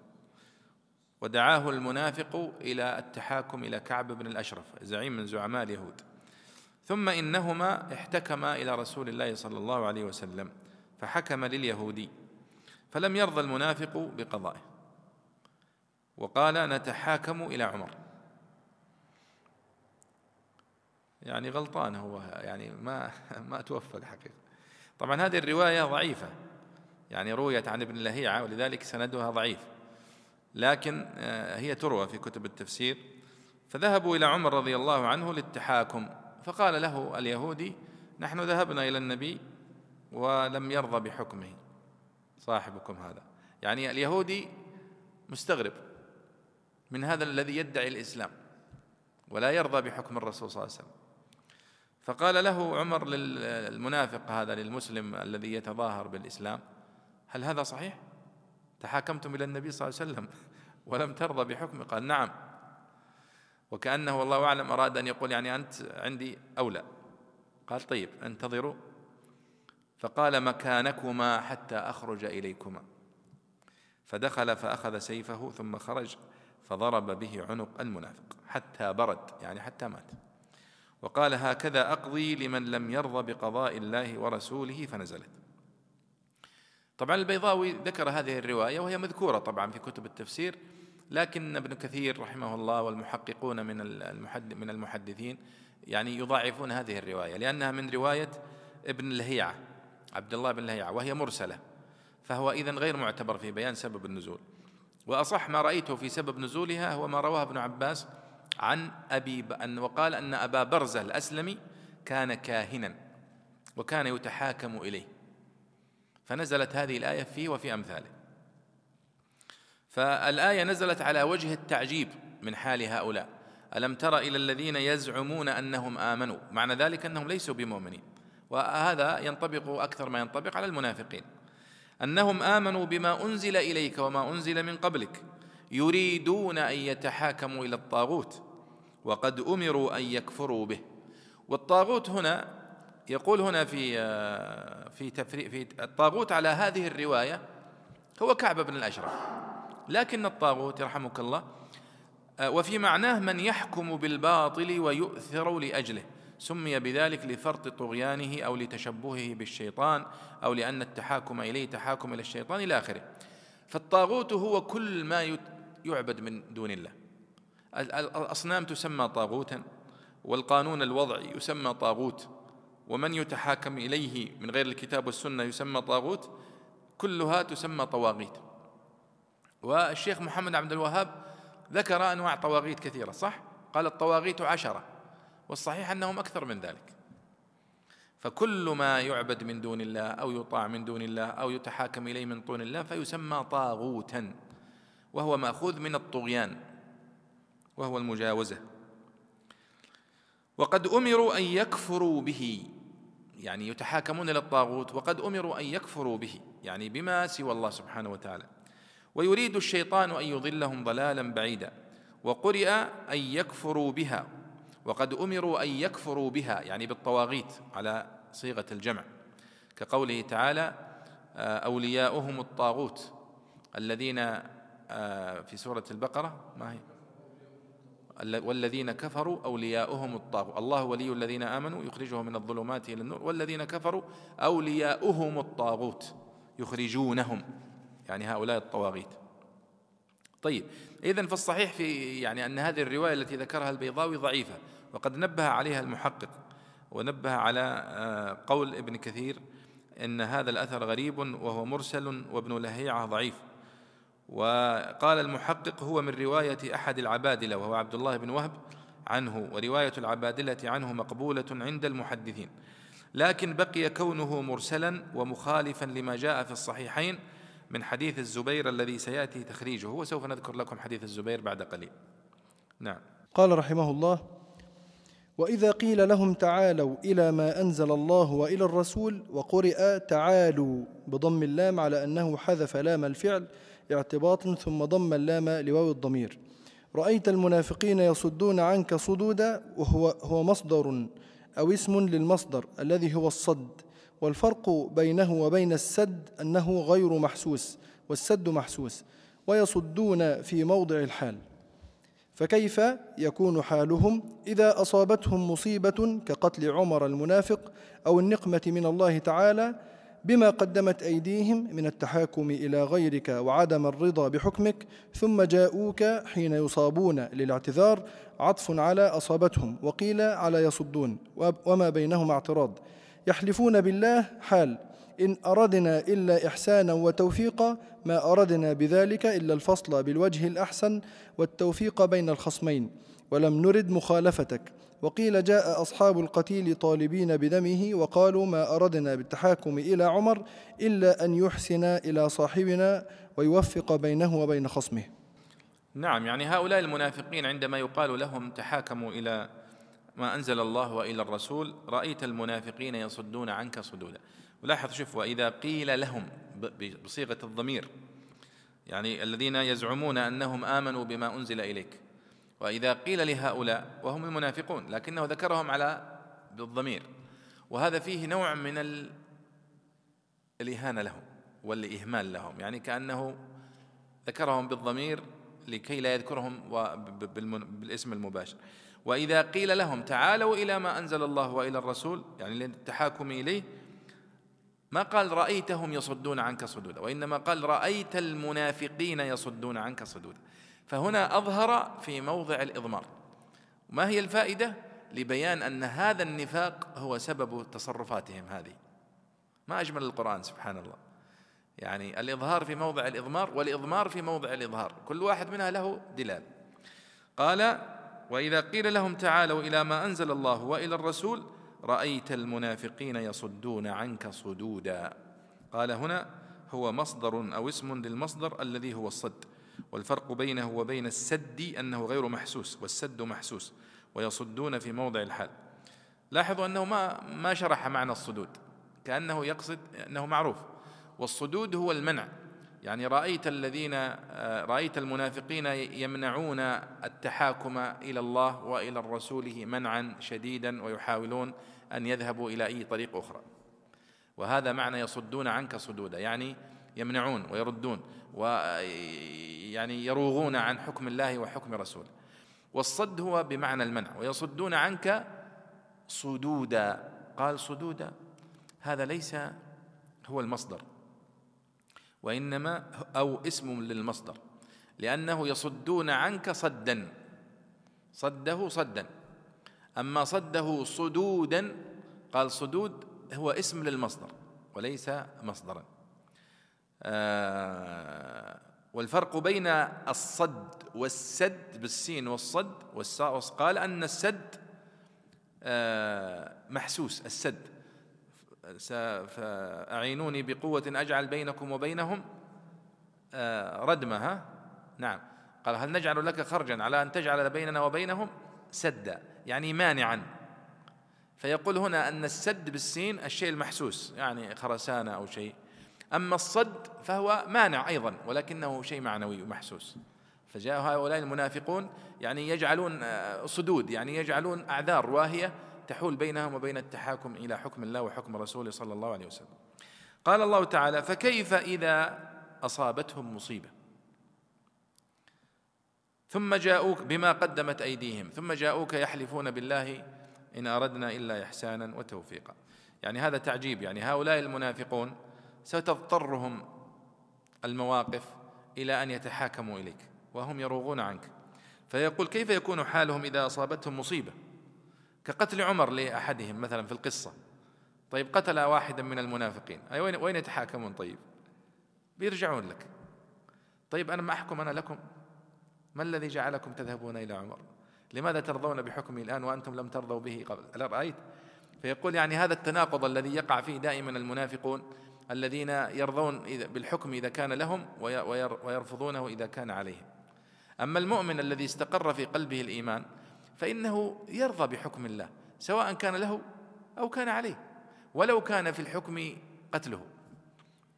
ودعاه المنافق إلى التحاكم إلى كعب بن الأشرف زعيم من زعماء اليهود. ثم إنهما احتكما إلى رسول الله صلى الله عليه وسلم فحكم لليهودي. فلم يرضى المنافق بقضائه. وقال نتحاكم إلى عمر. يعني غلطان هو يعني ما ما توفق حقيقة. طبعا هذه الرواية ضعيفة. يعني رويت عن ابن لهيعة ولذلك سندها ضعيف. لكن آه، هي تروى في كتب التفسير. فذهبوا إلى عمر رضي الله عنه للتحاكم. فقال له اليهودي نحن ذهبنا إلى النبي ولم يرضى بحكمه. صاحبكم هذا. يعني اليهودي مستغرب من هذا الذي يدعي الإسلام. ولا يرضى بحكم الرسول صلى الله عليه وسلم. فقال له عمر للمنافق هذا للمسلم الذي يتظاهر بالإسلام هل هذا صحيح؟ تحاكمتم إلى النبي صلى الله عليه وسلم ولم ترضى بحكمه قال نعم. وكأنه والله أعلم أراد أن يقول يعني أنت عندي أولى. قال طيب انتظروا. فقال مكانكما حتى أخرج إليكما. فدخل فأخذ سيفه ثم خرج فضرب به عنق المنافق حتى برد يعني حتى مات. وقال هكذا أقضي لمن لم يرضى بقضاء الله ورسوله فنزلت. طبعا البيضاوي ذكر هذه الرواية وهي مذكورة طبعا في كتب التفسير لكن ابن كثير رحمه الله والمحققون من من المحدثين يعني يضاعفون هذه الرواية لأنها من رواية ابن لهيعة عبد الله بن لهيعة وهي مرسلة فهو إذا غير معتبر في بيان سبب النزول. وأصح ما رأيته في سبب نزولها هو ما رواه ابن عباس عن أبي أن وقال أن أبا برزة الأسلمي كان كاهنا وكان يتحاكم إليه. فنزلت هذه الآية فيه وفي أمثاله. فالآية نزلت على وجه التعجيب من حال هؤلاء. ألم تر إلى الذين يزعمون أنهم آمنوا؟ معنى ذلك أنهم ليسوا بمؤمنين. وهذا ينطبق أكثر ما ينطبق على المنافقين. أنهم آمنوا بما أنزل إليك وما أنزل من قبلك يريدون أن يتحاكموا إلى الطاغوت. وقد أمروا أن يكفروا به. والطاغوت هنا يقول هنا في في تفريق في الطاغوت على هذه الرواية هو كعب بن الأشرف. لكن الطاغوت يرحمك الله وفي معناه من يحكم بالباطل ويؤثر لأجله سمي بذلك لفرط طغيانه أو لتشبهه بالشيطان أو لأن التحاكم إليه تحاكم إلى الشيطان إلى آخره. فالطاغوت هو كل ما يعبد من دون الله. الأصنام تسمى طاغوتا والقانون الوضعي يسمى طاغوت ومن يتحاكم إليه من غير الكتاب والسنة يسمى طاغوت كلها تسمى طواغيت. والشيخ محمد عبد الوهاب ذكر أنواع طواغيت كثيرة صح؟ قال الطواغيت عشرة والصحيح أنهم أكثر من ذلك. فكل ما يعبد من دون الله أو يطاع من دون الله أو يتحاكم إليه من دون الله فيسمى طاغوتا وهو مأخوذ من الطغيان. وهو المجاوزة. وقد أمروا أن يكفروا به. يعني يتحاكمون إلى الطاغوت وقد أمروا أن يكفروا به. يعني بما سوى الله سبحانه وتعالى. ويريد الشيطان أن يضلهم ضلالا بعيدا. وقرئ أن يكفروا بها. وقد أمروا أن يكفروا بها. يعني بالطواغيت على صيغة الجمع. كقوله تعالى آه، أولياؤهم الطاغوت. الذين آه، في سورة البقرة ما هي؟ والذين كفروا أولياؤهم الطاغوت. الله ولي الذين آمنوا يخرجهم من الظلمات إلى النور. والذين كفروا أولياؤهم الطاغوت يخرجونهم. يعني هؤلاء الطواغيت. طيب إذا فالصحيح في يعني أن هذه الرواية التي ذكرها البيضاوي ضعيفة وقد نبه عليها المحقق ونبه على آه، قول ابن كثير إن هذا الأثر غريب وهو مرسل وابن لهيعة ضعيف. وقال المحقق هو من رواية أحد العبادله وهو عبد الله بن وهب عنه ورواية العبادلة عنه مقبولة عند المحدثين. لكن بقي كونه مرسلا ومخالفا لما جاء في الصحيحين من حديث الزبير الذي سيأتي تخريجه. وسوف نذكر لكم حديث الزبير بعد قليل. نعم. قال رحمه الله وإذا قيل لهم تعالوا إلى ما أنزل الله وإلى الرسول وقرئ تعالوا بضم اللام على أنه حذف لام الفعل اعتباطا ثم ضم اللام لواو الضمير. رأيت المنافقين يصدون عنك صدودا وهو هو مصدر أو اسم للمصدر الذي هو الصد. والفرق بينه وبين السد أنه غير محسوس والسد محسوس ويصدون في موضع الحال. فكيف يكون حالهم إذا أصابتهم مصيبة كقتل عمر المنافق أو النقمة من الله تعالى بما قدمت أيديهم من التحاكم إلى غيرك وعدم الرضا بحكمك ثم جاءوك حين يصابون للاعتذار عطف على أصابتهم وقيل على يصدون وما بينهما اعتراض. يحلفون بالله حال إن أردنا إلا إحسانا وتوفيقا ما أردنا بذلك إلا الفصل بالوجه الأحسن والتوفيق بين الخصمين ولم نرد مخالفتك. وقيل جاء أصحاب القتيل طالبين بدمه وقالوا ما أردنا بالتحاكم إلى عمر إلا أن يحسن إلى صاحبنا ويوفق بينه وبين خصمه. نعم يعني هؤلاء المنافقين عندما يقال لهم تحاكموا إلى ما أنزل الله وإلى الرسول رأيت المنافقين يصدون عنك صدودا. ولاحظ شوف وإذا قيل لهم بصيغة الضمير يعني الذين يزعمون أنهم آمنوا بما أنزل إليك وإذا قيل لهؤلاء وهم المنافقون لكنه ذكرهم على بالضمير وهذا فيه نوع من الإهانة لهم والإهمال لهم. يعني كأنه ذكرهم بالضمير لكي لا يذكرهم بالاسم المباشر. وإذا قيل لهم تعالوا إلى ما أنزل الله وإلى الرسول يعني للتحاكم إليه ما قال رأيتهم يصدون عنك صدودا وإنما قال رأيت المنافقين يصدون عنك صدودا. فهنا أظهر في موضع الإضمار. ما هي الفائدة؟ لبيان أن هذا النفاق هو سبب تصرفاتهم هذه. ما أجمل القرآن سبحان الله يعني الإظهار في موضع الإضمار والإضمار في موضع الإظهار. كل واحد منها له دلال. قال وإذا قيل لهم تعالوا إلى ما أنزل الله وإلى الرسول رأيت المنافقين يصدون عنك صدودا. قال هنا هو مصدر أو اسم للمصدر الذي هو الصد. والفرق بينه وبين السد أنه غير محسوس والسد محسوس ويصدون في موضع الحال. لاحظوا أنه ما ما شرح معنى الصدود كأنه يقصد أنه معروف. والصدود هو المنع. يعني رأيت الذين رأيت المنافقين يمنعون التحاكم إلى الله وإلى رسوله منعا شديدا ويحاولون أن يذهبوا إلى أي طريق أخرى. وهذا معنى يصدون عنك صدودا يعني يمنعون ويردون. ويعني يروغون عن حكم الله وحكم رسوله. والصد هو بمعنى المنع ويصدون عنك صدودا. قال صدودا هذا ليس هو المصدر وإنما أو اسم للمصدر لأنه يصدون عنك صدا. صده صدا. أما صده صدودا قال صدود هو اسم للمصدر وليس مصدرا. والفرق بين الصد والسد بالسين والصد والساء قال أن السد آه محسوس السد. فأعينوني بقوة أجعل بينكم وبينهم آه ردمة ها؟ نعم. قال هل نجعل لك خرجا على أن تجعل بيننا وبينهم؟ سدا يعني مانعا. فيقول هنا أن السد بالسين الشيء المحسوس يعني خرسانة أو شيء. أما الصد فهو مانع أيضا ولكنه شيء معنوي ومحسوس. فجاء هؤلاء المنافقون يعني يجعلون آه، صدود يعني يجعلون أعذار واهية تحول بينهم وبين التحاكم إلى حكم الله وحكم رسوله صلى الله عليه وسلم. قال الله تعالى فكيف إذا أصابتهم مصيبة؟ ثم جاءوك بما قدمت أيديهم ثم جاءوك يحلفون بالله إن أردنا إلا إحسانا وتوفيقا. يعني هذا تعجيب يعني هؤلاء المنافقون ستضطرهم المواقف إلى أن يتحاكموا إليك وهم يروغون عنك. فيقول كيف يكون حالهم إذا أصابتهم مصيبة؟ كقتل عمر لأحدهم مثلا في القصة. طيب قتل واحدا من المنافقين. أي وين وين يتحاكمون طيب؟ بيرجعون لك. طيب أنا ما أحكم أنا لكم؟ ما الذي جعلكم تذهبون إلى عمر؟ لماذا ترضون بحكمي الآن وأنتم لم ترضوا به قبل؟ ألا رأيت؟ فيقول يعني هذا التناقض الذي يقع فيه دائما المنافقون الذين يرضون بالحكم إذا كان لهم ويرفضونه إذا كان عليهم. أما المؤمن الذي استقر في قلبه الإيمان فإنه يرضى بحكم الله سواء كان له أو كان عليه ولو كان في الحكم قتله.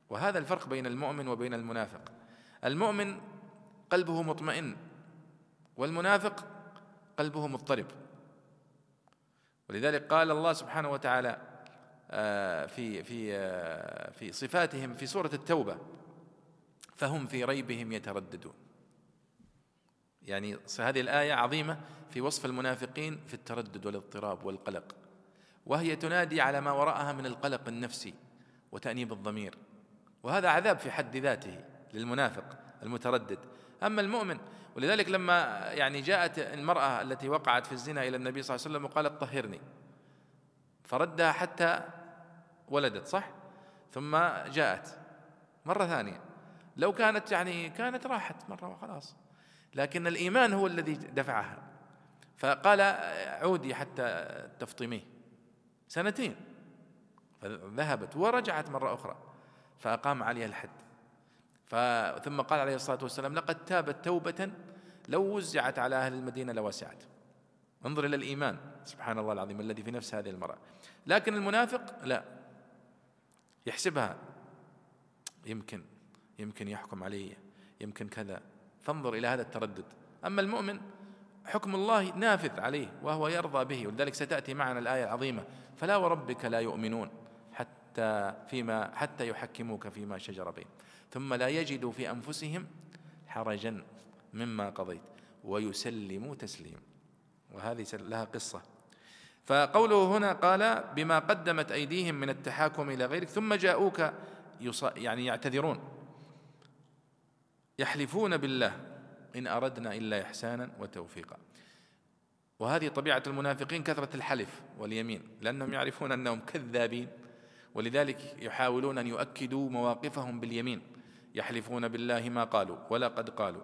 وهذا الفرق بين المؤمن وبين المنافق. المؤمن قلبه مطمئن والمنافق قلبه مضطرب. ولذلك قال الله سبحانه وتعالى في في آه، في صفاتهم في سورة التوبة فهم في ريبهم يترددون. يعني هذه الآية عظيمة في وصف المنافقين في التردد والاضطراب والقلق وهي تنادي على ما وراءها من القلق النفسي وتأنيب الضمير وهذا عذاب في حد ذاته للمنافق المتردد. أما المؤمن ولذلك لما يعني جاءت المرأة التي وقعت في الزنا إلى النبي صلى الله عليه وسلم وقالت طهرني فردها حتى ولدت صح؟ ثم جاءت مرة ثانية. لو كانت يعني كانت راحت مرة وخلاص. لكن الإيمان هو الذي دفعها. فقال عودي حتى تفطميه. سنتين. فذهبت ورجعت مرة أخرى. فأقام عليها الحد. ثم قال عليه الصلاة والسلام لقد تابت توبة لو وزعت على أهل المدينة لوسعت انظر إلى الإيمان. سبحان الله العظيم الذي في نفس هذه المرأة. لكن المنافق لا. يحسبها. يمكن يمكن يحكم علي يمكن كذا. فانظر إلى هذا التردد. أما المؤمن حكم الله نافذ عليه وهو يرضى به ولذلك ستأتي معنا الآية العظيمة فلا وربك لا يؤمنون حتى فيما حتى يحكموك فيما شجر بين ثم لا يجدوا في أنفسهم حرجا مما قضيت. ويسلموا تسليم. وهذه لها قصة. فقوله هنا قال بما قدمت أيديهم من التحاكم إلى غيرك ثم جاءوك يعني يعتذرون. يحلفون بالله إن أردنا إلا إحسانا وتوفيقا. وهذه طبيعة المنافقين كثرة الحلف واليمين لأنهم يعرفون أنهم كذابين ولذلك يحاولون أن يؤكدوا مواقفهم باليمين. يحلفون بالله ما قالوا ولا قد قالوا.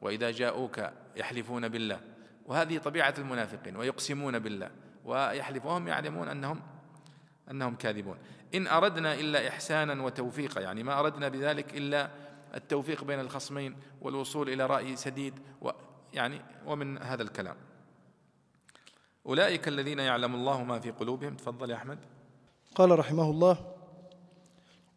وإذا جاءوك يحلفون بالله. وهذه طبيعة المنافقين ويقسمون بالله ويحلف وهم يعلمون أنهم أنهم كاذبون. إن أردنا إلا إحسانا وتوفيقا يعني ما أردنا بذلك إلا التوفيق بين الخصمين والوصول إلى رأي سديد يعني ومن هذا الكلام. أولئك الذين يعلم الله ما في قلوبهم. تفضل يا أحمد. قال رحمه الله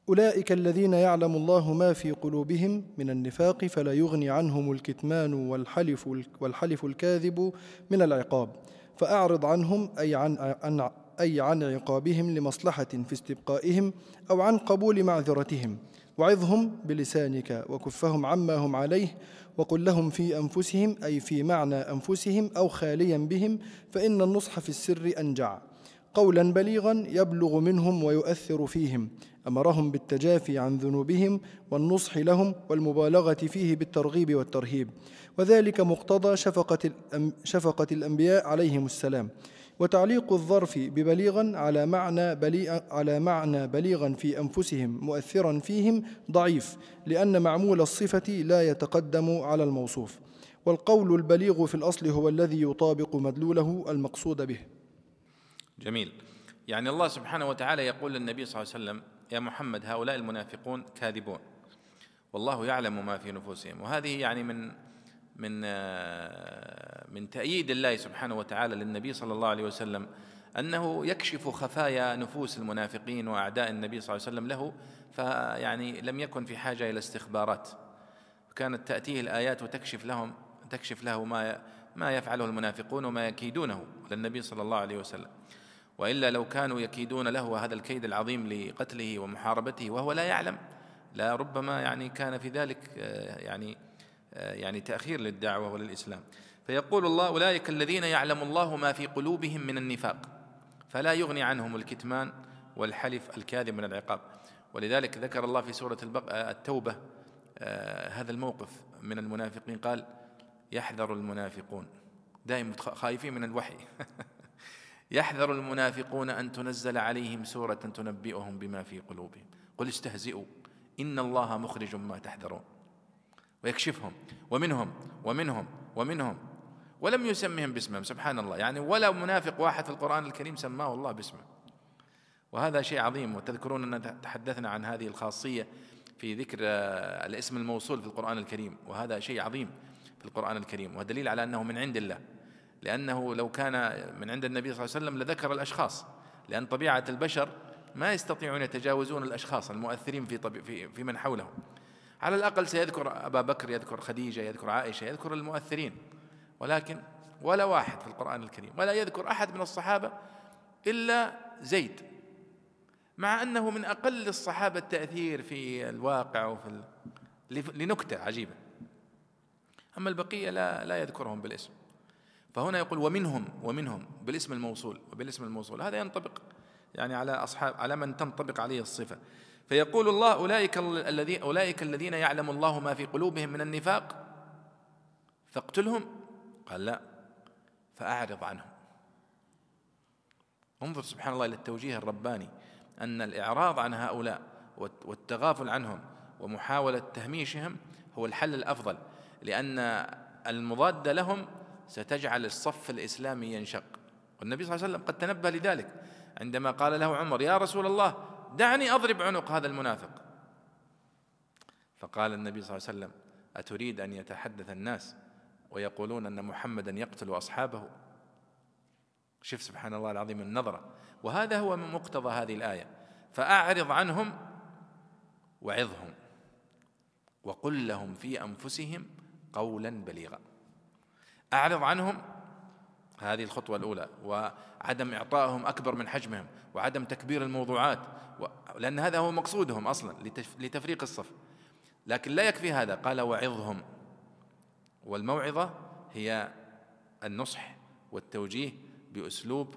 أولئك الذين يعلم الله ما في قلوبهم من النفاق فلا يغني عنهم الكتمان والحلف والحلف الكاذب من العقاب. فأعرض عنهم أي عن, عن أي عن عقابهم لمصلحة في استبقائهم أو عن قبول معذرتهم. وعظهم بلسانك وكفهم عما هم عليه وقل لهم في أنفسهم أي في معنى أنفسهم أو خاليا بهم فإن النصح في السر أنجع. قولا بليغا يبلغ منهم ويؤثر فيهم. أمرهم بالتجافي عن ذنوبهم والنصح لهم والمبالغة فيه بالترغيب والترهيب. وذلك مقتضى شفقة, شفقة الأنبياء عليهم السلام. وتعليق الظرف ببليغا على معنى بليغ على معنى بليغا في أنفسهم مؤثرا فيهم ضعيف لأن معمول الصفة لا يتقدم على الموصوف. والقول البليغ في الأصل هو الذي يطابق مدلوله المقصود به. جميل. يعني الله سبحانه وتعالى يقول للنبي صلى الله عليه وسلم يا محمد هؤلاء المنافقون كاذبون. والله يعلم ما في نفوسهم. وهذه يعني من من آه، من تأييد الله سبحانه وتعالى للنبي صلى الله عليه وسلم أنه يكشف خفايا نفوس المنافقين وأعداء النبي صلى الله عليه وسلم له فيعني لم يكن في حاجة إلى استخبارات. كانت تأتيه الآيات وتكشف لهم تكشف له ما ما يفعله المنافقون وما يكيدونه للنبي صلى الله عليه وسلم. وإلا لو كانوا يكيدون له هذا الكيد العظيم لقتله ومحاربته وهو لا يعلم لا ربما يعني كان في ذلك آه، يعني آه، يعني تأخير للدعوة وللإسلام. فيقول الله أولئك الذين يعلم الله ما في قلوبهم من النفاق فلا يغني عنهم الكتمان والحلف الكاذب من العقاب. ولذلك ذكر الله في سورة آه، التوبة هذا الموقف من المنافقين قال يحذر المنافقون. دائما خايفين من الوحي. يحذر المنافقون أن تنزل عليهم سورة تنبئهم بما في قلوبهم. قل استهزئوا إن الله مخرج ما تحذرون. ويكشفهم ومنهم ومنهم ومنهم. ولم يسمهم باسمهم سبحان الله. يعني ولا منافق واحد في القرآن الكريم سماه الله باسمه. وهذا شيء عظيم. وتذكرون أن تحدثنا عن هذه الخاصية في ذكر آه، الاسم الموصول في القرآن الكريم. وهذا شيء عظيم في القرآن الكريم. ودليل على أنه من عند الله. لأنه لو كان من عند النبي صلى الله عليه وسلم لذكر الأشخاص لأن طبيعة البشر ما يستطيعون يتجاوزون الأشخاص المؤثرين في, في, في من حولهم. على الأقل سيذكر أبا بكر يذكر خديجة يذكر عائشة يذكر المؤثرين. ولكن ولا واحد في القرآن الكريم ولا يذكر أحد من الصحابة إلا زيد. مع أنه من أقل الصحابة تأثير في الواقع وفي لنكتة عجيبة. أما البقية لا لا يذكرهم بالاسم. فهنا يقول ومنهم ومنهم بالاسم الموصول وبالاسم الموصول. هذا ينطبق يعني على أصحاب على من تنطبق عليه الصفة. فيقول الله أولئك الذين أولئك الذين يعلم الله ما في قلوبهم من النفاق فاقتلهم؟ قال لا فأعرض عنهم. انظر سبحان الله إلى التوجيه الرباني أن الإعراض عن هؤلاء والتغافل عنهم ومحاولة تهميشهم هو الحل الأفضل لأن المضاد لهم ستجعل الصف الإسلامي ينشق. والنبي صلى الله عليه وسلم قد تنبه لذلك عندما قال له عمر يا رسول الله دعني أضرب عنق هذا المنافق. فقال النبي صلى الله عليه وسلم أتريد أن يتحدث الناس ويقولون أن محمدا يقتل أصحابه؟ شوف سبحان الله العظيم النظرة. وهذا هو من مقتضى هذه الآية. فأعرض عنهم وعظهم وقل لهم في أنفسهم قولا بليغا. أعرض عنهم. هذه الخطوة الأولى وعدم إعطائهم أكبر من حجمهم وعدم تكبير الموضوعات لأن هذا هو مقصودهم أصلا لتفريق الصف. لكن لا يكفي هذا. قال وعظهم. والموعظة هي النصح والتوجيه بأسلوب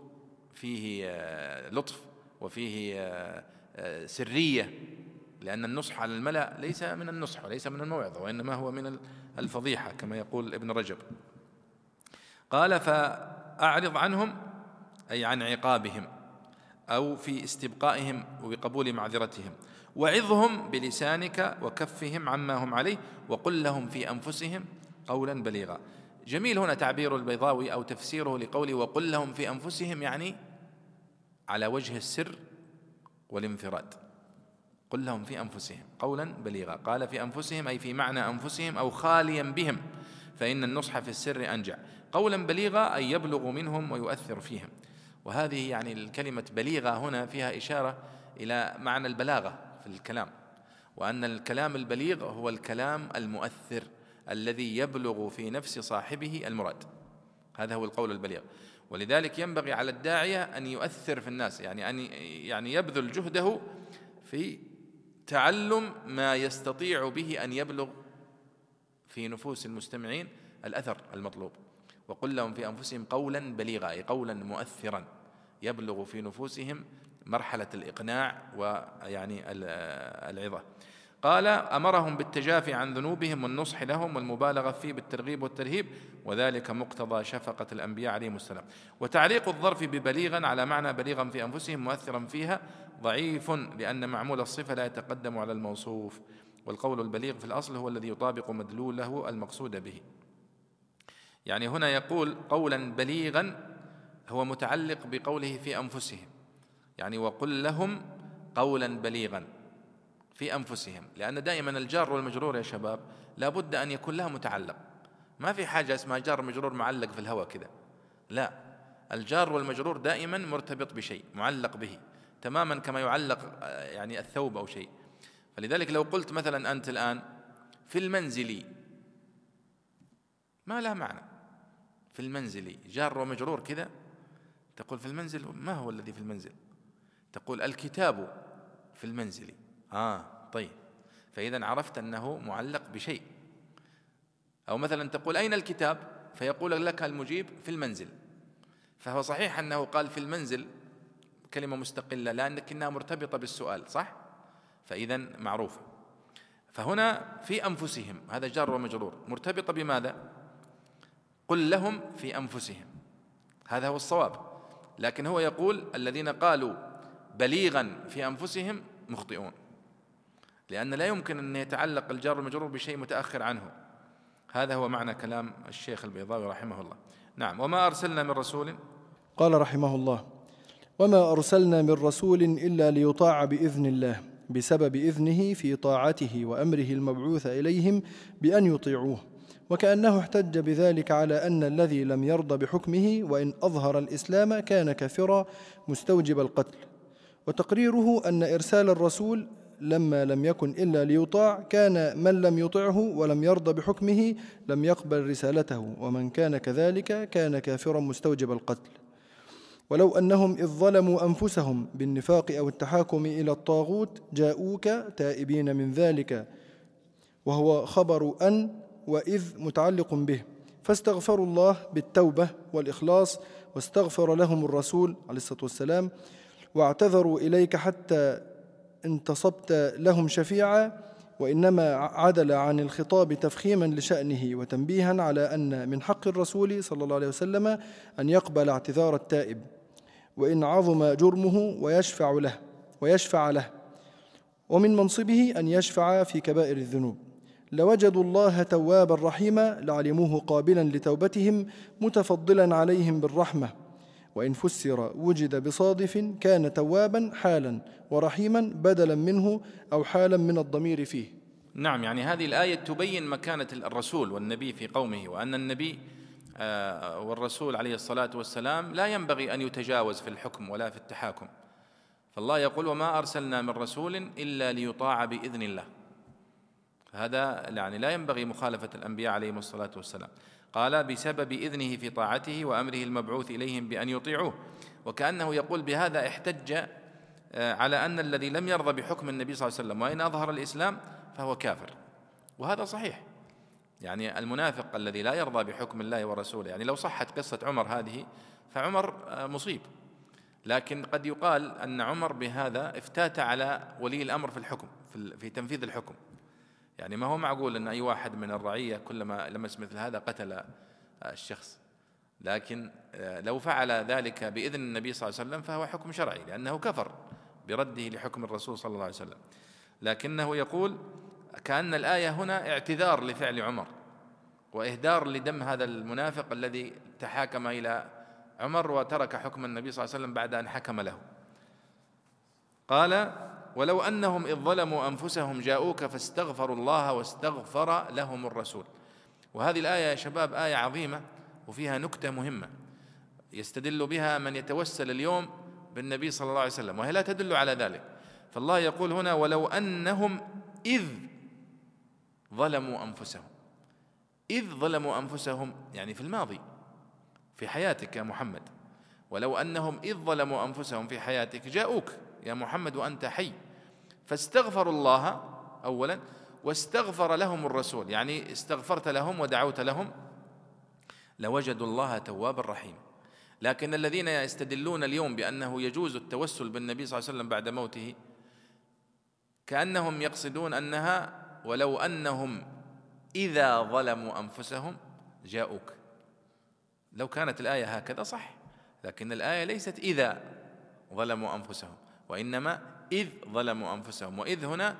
فيه آه، لطف وفيه آه، آه، سرية. لأن النصح على الملأ ليس من النصح وليس من الموعظة وإنما هو من الفضيحة كما يقول ابن رجب. قال فأعرض عنهم أي عن عقابهم أو في استبقائهم وبقبول معذرتهم. وعظهم بلسانك وكفهم عما هم عليه وقل لهم في أنفسهم قولا بليغا. جميل هنا تعبير البيضاوي أو تفسيره لقوله وقل لهم في أنفسهم يعني على وجه السر والانفراد. قل لهم في أنفسهم قولا بليغا. قال في أنفسهم أي في معنى أنفسهم أو خاليا بهم فإن النصح في السر أنجع. قولا بليغا أي يبلغ منهم ويؤثر فيهم. وهذه يعني الكلمة بليغة هنا فيها إشارة إلى معنى البلاغة في الكلام. وأن الكلام البليغ هو الكلام المؤثر الذي يبلغ في نفس صاحبه المراد. هذا هو القول البليغ. ولذلك ينبغي على الداعية أن يؤثر في الناس يعني أن يعني يبذل جهده في تعلم ما يستطيع به أن يبلغ في نفوس المستمعين الأثر المطلوب. وقل لهم في أنفسهم قولا بليغا أي قولا مؤثرا يبلغ في نفوسهم مرحلة الإقناع ويعني العظة. قال أمرهم بالتجافي عن ذنوبهم والنصح لهم والمبالغة فيه بالترغيب والترهيب وذلك مقتضى شفقة الأنبياء عليهم السلام. وتعليق الظرف ببليغا على معنى بليغا في أنفسهم مؤثرا فيها ضعيف لأن معمول الصفة لا يتقدم على الموصوف. والقول البليغ في الأصل هو الذي يطابق مدلوله المقصود به. يعني هنا يقول قولا بليغا هو متعلق بقوله في أنفسهم. يعني وقل لهم قولا بليغا في أنفسهم. لأن دائما الجار والمجرور يا شباب لابد أن يكون لها متعلق. ما في حاجة اسمها جار مجرور معلق في الهواء كذا لا الجار والمجرور دائما مرتبط بشيء معلق به تماما كما يعلق آه، يعني الثوب أو شيء. فلذلك لو قلت مثلا أنت الآن في المنزل ما له معنى. في المنزل جار ومجرور كذا تقول في المنزل ما هو الذي في المنزل؟ تقول الكتاب في المنزل. آه طيب. فإذا عرفت أنه معلق بشيء. أو مثلا تقول أين الكتاب؟ فيقول لك المجيب في المنزل. فهو صحيح أنه قال في المنزل كلمة مستقلة لكنها مرتبطة بالسؤال صح؟ فإذا معروفة. فهنا في أنفسهم هذا جار ومجرور مرتبطة بماذا؟ قل لهم في أنفسهم. هذا هو الصواب. لكن هو يقول الذين قالوا بليغا في أنفسهم مخطئون. لأن لا يمكن أن يتعلق الجار والمجرور بشيء متأخر عنه. هذا هو معنى كلام الشيخ البيضاوي رحمه الله. نعم وما أرسلنا من رسول؟ قال رحمه الله وما أرسلنا من رسول إلا ليطاع بإذن الله بسبب إذنه في طاعته وأمره المبعوث إليهم بأن يطيعوه. وكأنه احتج بذلك على أن الذي لم يرضى بحكمه وإن أظهر الإسلام كان كافرا مستوجب القتل. وتقريره أن إرسال الرسول لما لم يكن إلا ليطاع كان من لم يطعه ولم يرضى بحكمه لم يقبل رسالته ومن كان كذلك كان كافرا مستوجب القتل. ولو أنهم إذ ظلموا أنفسهم بالنفاق أو التحاكم إلى الطاغوت جاءوك تائبين من ذلك وهو خبر أن وإذ متعلق به فاستغفروا الله بالتوبة والإخلاص واستغفر لهم الرسول عليه الصلاة والسلام واعتذروا إليك حتى انتصبت لهم شفيعا وإنما عدل عن الخطاب تفخيما لشأنه وتنبيها على أن من حق الرسول صلى الله عليه وسلم أن يقبل اعتذار التائب. وإن عظم جرمه ويشفع له ويشفع له ومن منصبه أن يشفع في كبائر الذنوب. لوجدوا الله توابا رحيما لعلموه قابلا لتوبتهم متفضلا عليهم بالرحمة. وإن فسر وجد بصادف كان توابا حالا ورحيما بدلا منه أو حالا من الضمير فيه. نعم يعني هذه الآية تبين مكانة الرسول والنبي في قومه وأن النبي آه، والرسول عليه الصلاة والسلام لا ينبغي أن يتجاوز في الحكم ولا في التحاكم. فالله يقول وما أرسلنا من رسول إلا ليطاع بإذن الله. هذا يعني لا ينبغي مخالفة الأنبياء عليهم الصلاة والسلام. قال بسبب إذنه في طاعته وأمره المبعوث إليهم بأن يطيعوه. وكأنه يقول بهذا احتج آه، على أن الذي لم يرضى بحكم النبي صلى الله عليه وسلم وإن أظهر الإسلام فهو كافر. وهذا صحيح. يعني المنافق الذي لا يرضى بحكم الله ورسوله يعني لو صحت قصة عمر هذه فعمر آه، مصيب. لكن قد يقال أن عمر بهذا افتات على ولي الأمر في الحكم في تنفيذ الحكم. يعني ما هو معقول أن أي واحد من الرعية كلما لمس مثل هذا قتل الشخص. لكن آه، لو فعل ذلك بإذن النبي صلى الله عليه وسلم فهو حكم شرعي لأنه كفر برده لحكم الرسول صلى الله عليه وسلم. لكنه يقول كأن الآية هنا اعتذار لفعل عمر وإهدار لدم هذا المنافق الذي تحاكم إلى عمر وترك حكم النبي صلى الله عليه وسلم بعد أن حكم له. قال ولو أنهم إذ ظلموا أنفسهم جاءوك فاستغفروا الله واستغفر لهم الرسول. وهذه الآية يا شباب آية عظيمة وفيها نكتة مهمة يستدل بها من يتوسل اليوم بالنبي صلى الله عليه وسلم وهي لا تدل على ذلك. فالله يقول هنا ولو أنهم إذ ظلموا أنفسهم إذ ظلموا أنفسهم يعني في الماضي في حياتك يا محمد. ولو أنهم إذ ظلموا أنفسهم في حياتك جاءوك يا محمد وأنت حي. فاستغفروا الله اولا واستغفر لهم الرسول يعني استغفرت لهم ودعوت لهم لوجدوا الله توابا رحيما. لكن الذين يستدلون اليوم بأنه يجوز التوسل بالنبي صلى الله عليه وسلم بعد موته كأنهم يقصدون أنها ولو أنهم إذا ظلموا أنفسهم جاءوك. لو كانت الآية هكذا صح لكن الآية ليست إذا ظلموا أنفسهم وإنما إذ ظلموا أنفسهم وإذ هنا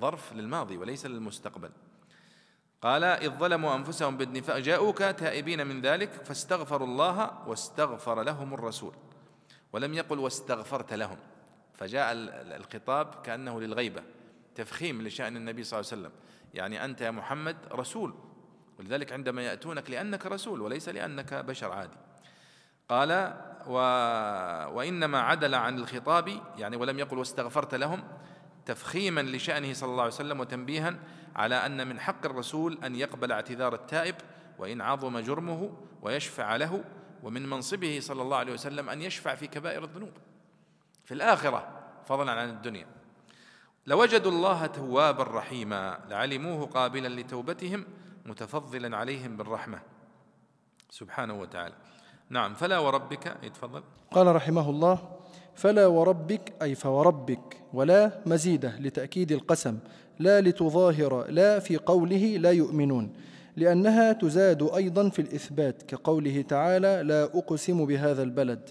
ظرف للماضي وليس للمستقبل. قال إذ ظلموا أنفسهم بالنفاق جاءوك تائبين من ذلك فاستغفروا الله واستغفر لهم الرسول. ولم يقل واستغفرت لهم فجاء الخطاب كأنه للغيبة تفخيم لشأن النبي صلى الله عليه وسلم. يعني أنت يا محمد رسول ولذلك عندما يأتونك لأنك رسول وليس لأنك بشر عادي. قال و وإنما عدل عن الخطاب يعني ولم يقل واستغفرت لهم تفخيما لشأنه صلى الله عليه وسلم وتنبيها على أن من حق الرسول أن يقبل اعتذار التائب وإن عظم جرمه ويشفع له ومن منصبه صلى الله عليه وسلم أن يشفع في كبائر الذنوب. في الآخرة فضلا عن الدنيا. لوجدوا الله توابا رحيما لعلموه قابلا لتوبتهم متفضلا عليهم بالرحمة. سبحانه وتعالى. نعم فلا وربك يتفضل قال رحمه الله فلا وربك أي فوربك ولا مزيدة لتأكيد القسم لا لتظاهر لا في قوله لا يؤمنون لأنها تزاد أيضا في الإثبات كقوله تعالى لا أقسم بهذا البلد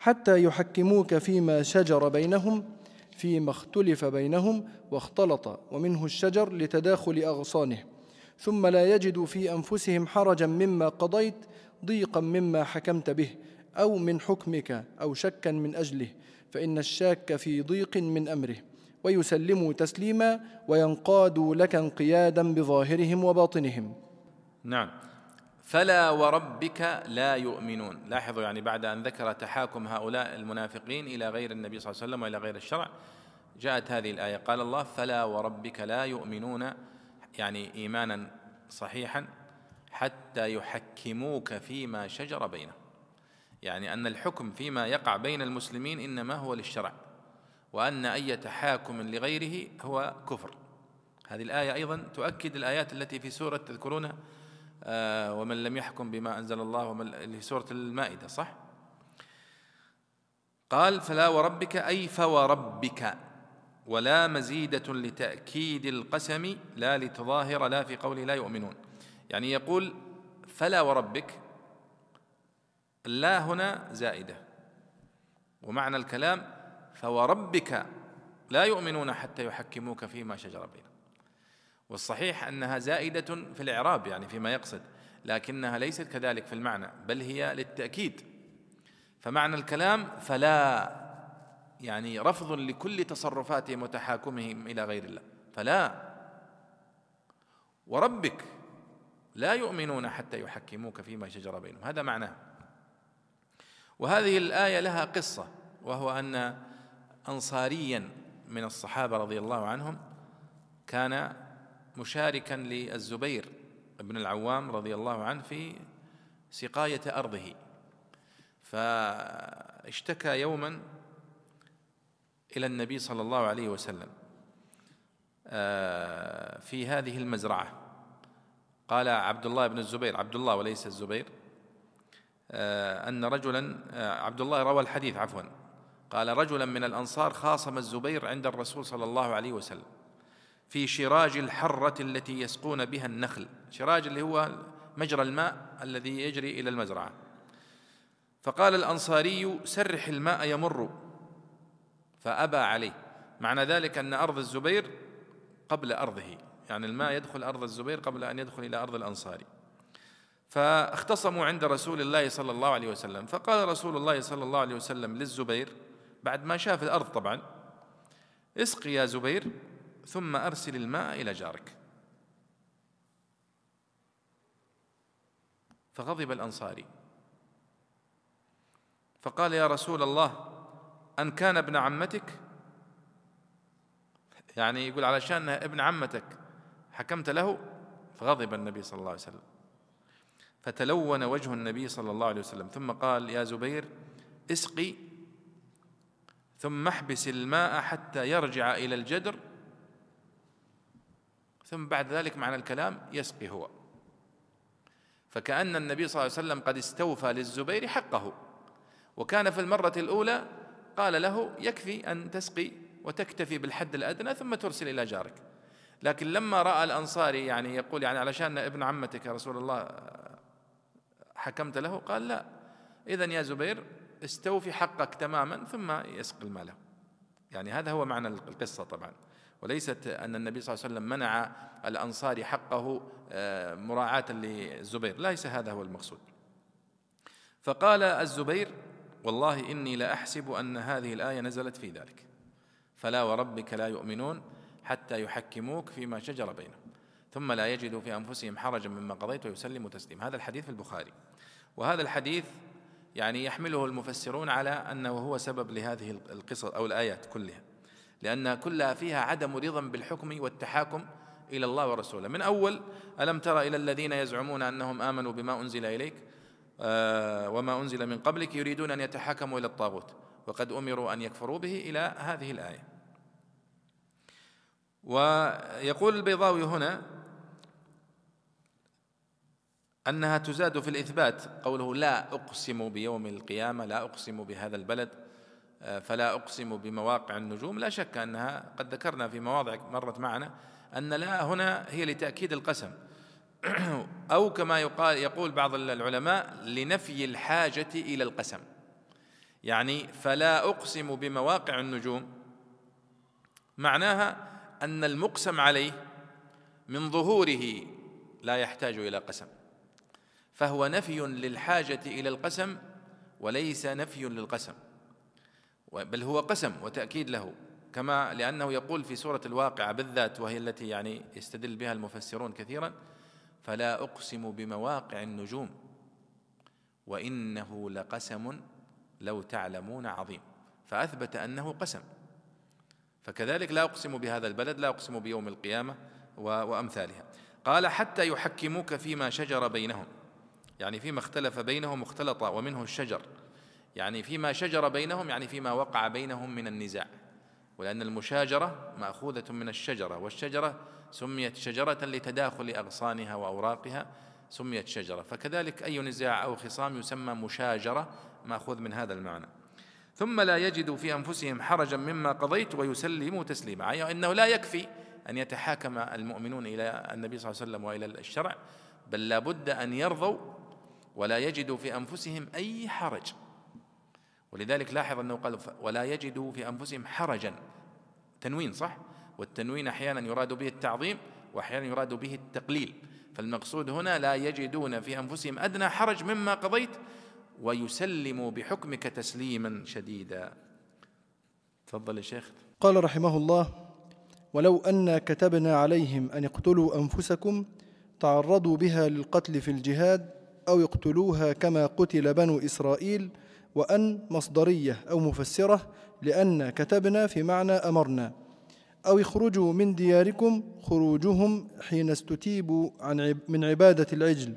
حتى يحكموك فيما شجر بينهم فيما اختلف بينهم واختلط ومنه الشجر لتداخل أغصانه ثم لا يجدوا في أنفسهم حرجا مما قضيت ضيقا مما حكمت به أو من حكمك أو شكا من أجله فإن الشاك في ضيق من أمره ويسلموا تسليما وينقادوا لك انقيادا بظاهرهم وباطنهم. نعم. فلا وربك لا يؤمنون. لاحظوا يعني بعد أن ذكر تحاكم هؤلاء المنافقين إلى غير النبي صلى الله عليه وسلم وإلى غير الشرع جاءت هذه الآية. قال الله فلا وربك لا يؤمنون يعني إيمانا صحيحا حتى يحكموك فيما شجر بينهم. يعني أن الحكم فيما يقع بين المسلمين إنما هو للشرع وأن أي تحاكم لغيره هو كفر. هذه الآية أيضا تؤكد الآيات التي في سورة تذكرون آه ومن لم يحكم بما أنزل الله ومن في سورة المائدة صح؟ قال فلا وربك أي فوربك ولا مزيدة لتأكيد القسم لا لتظاهر لا في قوله لا يؤمنون. يعني يقول فلا وربك لا هنا زائدة. ومعنى الكلام فوربك لا يؤمنون حتى يحكموك فيما شجر بينهم. والصحيح أنها زائدة في الإعراب يعني فيما يقصد لكنها ليست كذلك في المعنى بل هي للتأكيد. فمعنى الكلام فلا يعني رفض لكل تصرفاتهم وتحاكمهم إلى غير الله. فلا. وربك لا يؤمنون حتى يحكموك فيما شجر بينهم. هذا معناه. وهذه الآية لها قصة وهو أن انصاريا من الصحابة رضي الله عنهم كان مشاركا للزبير بن العوام رضي الله عنه في سقاية أرضه. فاشتكى يوما إلى النبي صلى الله عليه وسلم آه، في هذه المزرعة. قال عبد الله بن الزبير عبد الله وليس الزبير آه، أن رجلا آه، عبد الله روى الحديث عفوا قال رجلا من الأنصار خاصم الزبير عند الرسول صلى الله عليه وسلم في شراج الحرة التي يسقون بها النخل شراج اللي هو مجرى الماء الذي يجري إلى المزرعة. فقال الأنصاري سرح الماء يمر فأبى عليه. معنى ذلك أن أرض الزبير قبل أرضه. يعني الماء يدخل أرض الزبير قبل أن يدخل إلى أرض الأنصاري فاختصموا عند رسول الله صلى الله عليه وسلم. فقال رسول الله صلى الله عليه وسلم للزبير بعد ما شاف الأرض طبعا اسق يا زبير ثم أرسل الماء إلى جارك. فغضب الأنصاري. فقال يا رسول الله أن كان ابن عمتك؟ يعني يقول علشان ابن عمتك حكمت له فغضب النبي صلى الله عليه وسلم. فتلون وجه النبي صلى الله عليه وسلم ثم قال يا زبير اسقي ثم احبس الماء حتى يرجع إلى الجدر ثم بعد ذلك معنى الكلام يسقي هو. فكأن النبي صلى الله عليه وسلم قد استوفى للزبير حقه. وكان في المرة الأولى قال له يكفي أن تسقي وتكتفي بالحد الأدنى ثم ترسل إلى جارك. لكن لما رأى الأنصاري يعني يقول يعني علشان ابن عمتك يا رسول الله حكمت له قال لا. إذا يا زبير استوفي حقك تماما ثم يسقي المال. يعني هذا هو معنى القصة طبعا. وليست أن النبي صلى الله عليه وسلم منع الأنصار حقه آه، مراعاة للزبير ليس هذا هو المقصود. فقال الزبير والله إني لأحسب أن هذه الآية نزلت في ذلك. فلا وربك لا يؤمنون. حتى يحكموك فيما شجر بينهم. ثم لا يجدوا في أنفسهم حرجا مما قضيت ويسلموا تسليم. هذا الحديث في البخاري. وهذا الحديث يعني يحمله المفسرون على أنه هو سبب لهذه القصص أو الآيات كلها. لأن كلها فيها عدم رضا بالحكم والتحاكم إلى الله ورسوله. من أول ألم تر إلى الذين يزعمون أنهم آمنوا بما أنزل إليك؟ آه، وما أنزل من قبلك يريدون أن يتحاكموا إلى الطاغوت. وقد أمروا أن يكفروا به إلى هذه الآية. ويقول البيضاوي هنا أنها تزاد في الإثبات قوله لا أقسم بيوم القيامة لا أقسم بهذا البلد آه، فلا أقسم بمواقع النجوم. لا شك أنها قد ذكرنا في مواضع مرت معنا أن لا هنا هي لتأكيد القسم. أو كما يقال يقول بعض العلماء لنفي الحاجة إلى القسم. يعني فلا أقسم بمواقع النجوم معناها أن المقسم عليه من ظهوره لا يحتاج إلى قسم فهو نفي للحاجة إلى القسم وليس نفي للقسم بل هو قسم وتأكيد له كما لأنه يقول في سورة الواقعة بالذات وهي التي يعني يستدل بها المفسرون كثيرا فلا أقسم بمواقع النجوم وإنه لقسم لو تعلمون عظيم فأثبت أنه قسم. فكذلك لا أقسم بهذا البلد لا أقسم بيوم القيامة وأمثالها. قال حتى يحكموك فيما شجر بينهم. يعني فيما اختلف بينهم اختلط ومنه الشجر. يعني فيما شجر بينهم يعني فيما وقع بينهم من النزاع. ولأن المشاجرة مأخوذة من الشجرة والشجرة سميت شجرة لتداخل أغصانها وأوراقها سميت شجرة. فكذلك أي نزاع أو خصام يسمى مشاجرة مأخوذ من هذا المعنى. ثم لا يجدوا في أنفسهم حرجا مما قضيت ويسلموا تسليما. أي أنه لا يكفي أن يتحاكم المؤمنون إلى النبي صلى الله عليه وسلم وإلى الشرع بل لا بد أن يرضوا ولا يجدوا في أنفسهم أي حرج. ولذلك لاحظ أنه قال ولا يجدوا في أنفسهم حرجا. تنوين صح؟ والتنوين أحيانا يراد به التعظيم وأحيانا يراد به التقليل. فالمقصود هنا لا يجدون في أنفسهم أدنى حرج مما قضيت ويسلموا بحكمك تسليما شديدا. تفضل يا شيخ. قال رحمه الله ولو أن كتبنا عليهم أن اقتلوا أنفسكم تعرضوا بها للقتل في الجهاد أو اقتلوها كما قتل بنو إسرائيل وأن مصدرية أو مفسرة لأن كتبنا في معنى أمرنا أو اخرجوا من دياركم خروجهم حين استتيبوا عن من عبادة العجل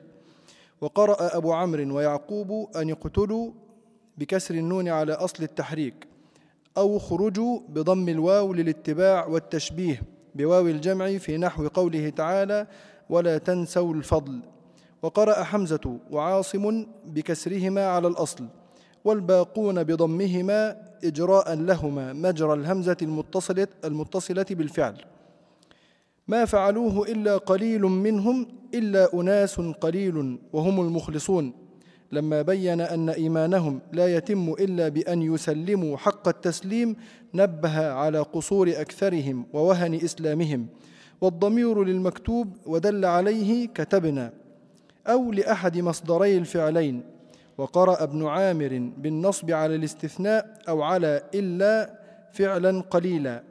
وقرأ أبو عمرو ويعقوب أن يقتلوا بكسر النون على أصل التحريك أو خرجوا بضم الواو للاتباع والتشبيه بواو الجمع في نحو قوله تعالى ولا تنسوا الفضل وقرأ حمزة وعاصم بكسرهما على الأصل والباقون بضمهما إجراء لهما مجرى الهمزة المتصلة, المتصلة بالفعل. ما فعلوه إلا قليل منهم إلا أناس قليل وهم المخلصون. لما بين أن إيمانهم لا يتم إلا بأن يسلموا حق التسليم نبه على قصور أكثرهم ووهن إسلامهم. والضمير للمكتوب ودل عليه كتبنا أو لأحد مصدري الفعلين. وقرأ ابن عامر بالنصب على الاستثناء أو على إلا فعلا قليلا.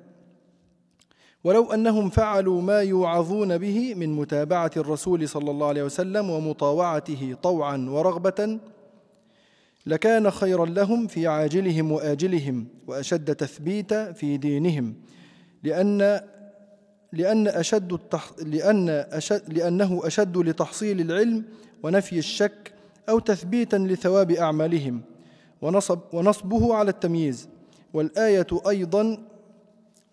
ولو أنهم فعلوا ما يوعظون به من متابعة الرسول صلى الله عليه وسلم ومطاوعته طوعا ورغبة لكان خيرا لهم في عاجلهم وآجلهم وأشد تثبيتا في دينهم لأن لأن أشد التح... لأن أشد... لأنه أشد لتحصيل العلم ونفي الشك أو تثبيتا لثواب أعمالهم ونصب ونصبه على التمييز والآية أيضا